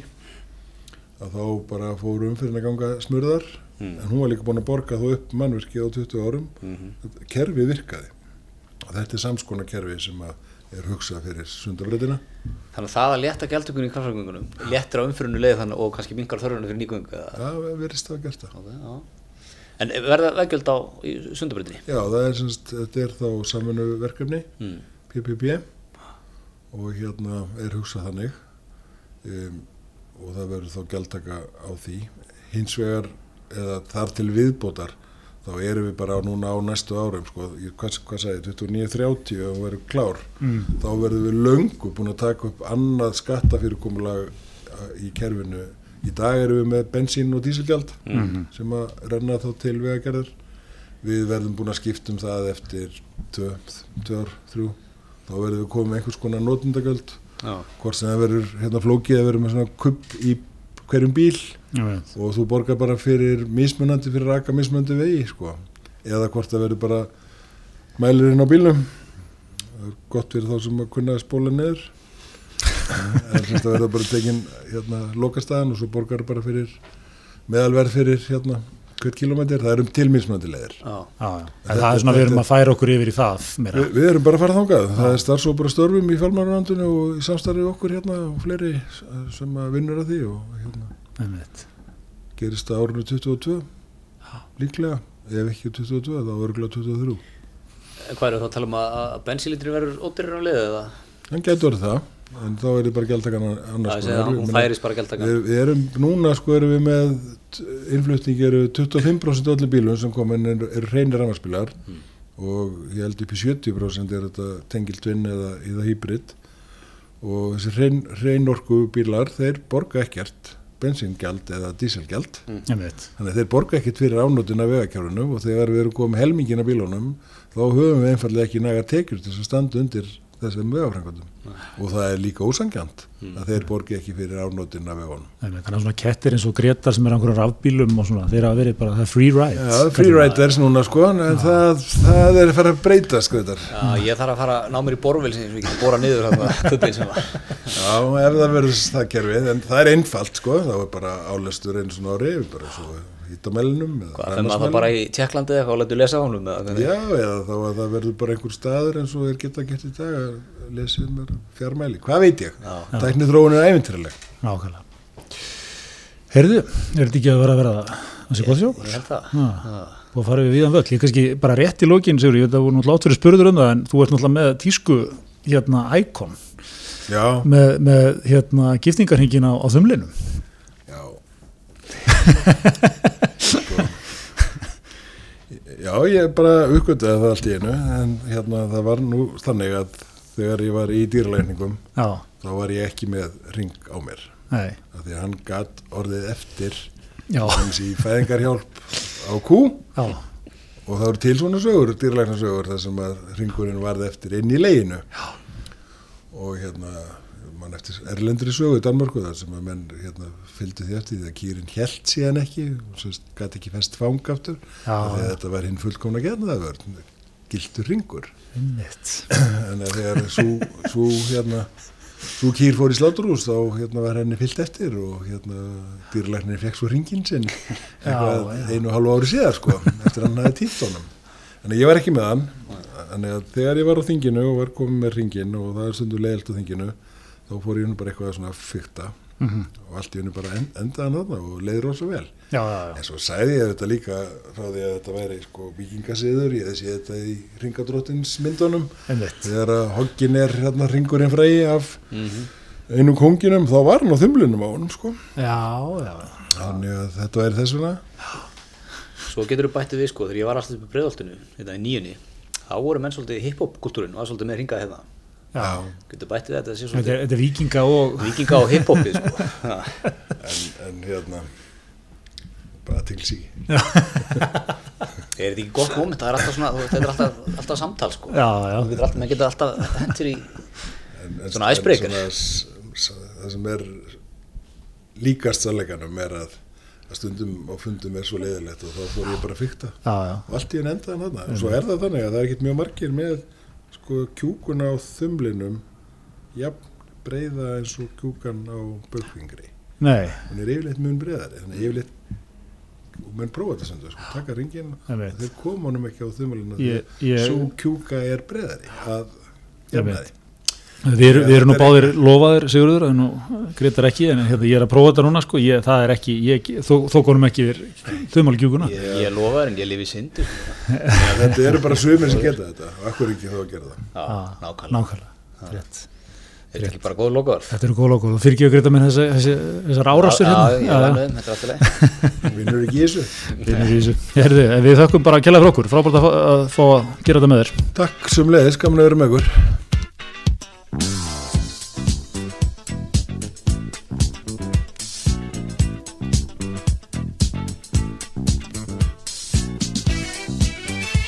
að þá bara fóru umfyrin að ganga smurðar en hún var líka búin að borga þó upp mannverki á 20 árum. Mm kerfi virkaði. Og þetta er samskona kerfi sem að er hugsað fyrir sundafrætina Þannig að það að létta gjaldtökunni í kraftfræðingunum léttir á umfyrinu leið þannig og kannski minkar þörfuna fyrir nýgöngu það verðist það. Ok, já. En verða veggjöld á í sundabreytinni? Já, það er semst, þetta er þá samfunnu verkefni Mm. PPP og hérna er hugsað þannig um, og það verður þá gjaldtaka á því. Hins vegar eða þar til viðbótar þá erum við bara núna á næstu árum sko, hvað, hvað sagði, 29.30 og verður klár, Mm. þá verðum við löngu búin að taka upp annað skattafyrirkomulag uh, í kerfinu. Í dag erum við með bensín og dísilgjald sem að renna þá til vegagerðar. Við verðum búin að skipta um það eftir 2, 2 ár, 3 þá verðum við komið einhvers konar notundagjöld. Hvort sem það verður hérna flókið að verður með svona kupp í hverjum bíl Já, og þú borgar bara fyrir mismunandi fyrir raka mismunandi vegi sko. eða hvort það verður bara mælirinn á er gott fyrir þá sem að kunna að spóla neður en semst að verður bara tekin hérna lokastæðan og svo borgar bara fyrir meðalverð fyrir hérna hvert kilometr, það er um til mismunandi leðir Já. Já, já. En það er svona við erum að færa okkur yfir í það meira. Vi, við erum bara að fara þangað, það er starfsópur að störfum í fjármárunandinu og í samstarfi okkur hérna og fleiri sem að vinnur að því og hérna Einmitt. gerist það árinu 22 líklega, ef ekki 22 þá örgulega 23 En Hvað eru þá að tala um að, bensílítri verður ódýrir á liðu eða? hann getur verið það, en þá er þið bara Það annars er færist bara gjaldtaka. við, við erum, núna sko erum við með innflutning eru 25% allir bílum sem komin eru, eru reynir rafmarsbílar og ég held upp í 70% er þetta tengiltvinn eða, eða hybrid. Og þessi reyn, reynorku bílar þeir borga ekkert bensingjald eða díselgjald. Einmitt. þannig að þeir borga ekkert fyrir ánóttin af vegakjárunum og þegar við erum komið helmingin af bílunum þá höfum við einfallega ekki næga tekjur til þess að standa undir þessum vegafrængandum og það er líka ósangjant að þeir borgi ekki fyrir ánóttin af vegunum. Þannig að svona kettir eins og Gretar sem er á einhverjum rafbílum og svona, þeir hafa verið bara, það er free ride. Já, freeriders núna sko en það, það er að fara að breyta skreitar Já, ég þarf að fara að ná mér í borvel sem ég get bóra niður. Já, ef það verður það kerfið en það er einfalt sko, þá er bara álestur einu svona ári bara svo hýttamelinum Hvað, þegar maður það bara í Tjekklandi eða og letur lesa á honum eða hvernig? Já, eða þá að það verður bara einhver staður eins og er geta gert í dag að lesa um mér fjármæli, hvað veit ég tækni þróun er æfintrileg Nákvæmlega. Heyrðu, er þetta ekki að vera að vera sé gott sjó? Ég held það. Og farið við viðan völl. Ég kannski bara rétt í lokin, Sigur, ég veit að það voru náttúrulega átt fyrir spurður um það, en þú ert náttúrulega með tísku hérna íkon Já, með, með hérna giftingarhingin á, á þumlinum. Já sko. Já, ég bara uppgötaði það allt í einu en hérna það var nú þannig að þegar ég var í dýralækningum Já, þá var ég ekki með ring á mér. Nei, af því að hann gatt orðið eftir hans í fæðingarhjálp á kú. Já, og það voru til svona sögur, dýralæknarsögur þar sem að ringurinn varð eftir inn í leginu. Já. og hérna mann eftir erlendri sögu í Danmörku þar sem að menn hérna, fylgdu því eftir því að kýrin held síðan ekki og svo gæti ekki fest fang aftur já. þetta var hinn fullkomna getnaðavörn gildur ringur en þegar svo, svo hérna svo kýr fór í sláturhús þá hérna var henni fyllt eftir og hérna dýrlæknir fekk svo ringin sinn eitthvað já. einu og halvu ári síðar sko eftir hann hafi týnt honum en ég var ekki með hann þannig að þegar ég var á þinginu og var komið með ringin og það er stundu leiðilt á þinginu þá fór ég nú bara eitthvað svona að fykta og allt í hennu bara en, endaðan þarna og leiði rosa vel Já, já, já. En svo sagði ég þetta líka frá því að þetta væri sko vikingasiður, ég sé þetta í ringadróttins myndunum. Einmitt. Þegar að hoggin er hérna ringurinn frægi af einu konginum, þá var hann á þumlunum á honum sko. Já, já, Þannig að þetta væri þess vegna. Svo getur þú bættið við sko, þegar ég var alltaf upp í breiðoltinu, þetta í nýjunni, þá voru menn svolítið í hip-hop kultúrin og er svolítið með hringað hérna. Getur bættið þetta, þetta er, er vikinga og... vikinga og hip-hopið sko. En, en hérna, bara til sí. Er þetta ekki gott moment, það er alltaf svona, þú veist, þetta er alltaf, alltaf samtal sko. Já, já. Þú getur alltaf, maður getur alltaf hendur í, En, en, Svona s- Það sem er líkast sannleikanum er að, að stundum á fundum er svo leiðilegt og þá fór ég bara að fykta. Og allt í enn endaðan þarna og svo er það þannig að það er ekkert mjög margir með sko kjúkun á þumlinum jafn breyða eins og kjúkan á bökfingri nei, hún er yfirleitt mun breyðari þannig yfirleitt og menn prófa þetta sem þau sko, taka ringin þeir koma honum ekki á þumlinu svo kjúka er breyðari að Ég jafnaði við, erum- við erum nú er báðir lofaðir Sigurður, en nú greitar ekki en hérna, ég er að prófa þetta núna sko, ég, það er ekki ég, þó, þó konum ekki yfir þumalgjúkuna Ég, ég lofa þér en ég lifi í syndu þetta eru bara sumir sem geta þetta. Og akkur ekki þá að gera það? Já, nákvæmlega. nákvæmlega. Rétt. Er þetta ekki bara góð lokaður? Þetta eru góð lókuð og fyrir ekki að greita minn þessi, þessi, þessar árásir Já, hérna. ég er með þetta er alltaf leið vinnur ekki í þessu. Vinur í þessu. Herðu, við þökkum bara að kella fyrir okkur, frábært að fá að, fá að gera þetta með þér. takk sem leiðis, gaman að vera með ykkur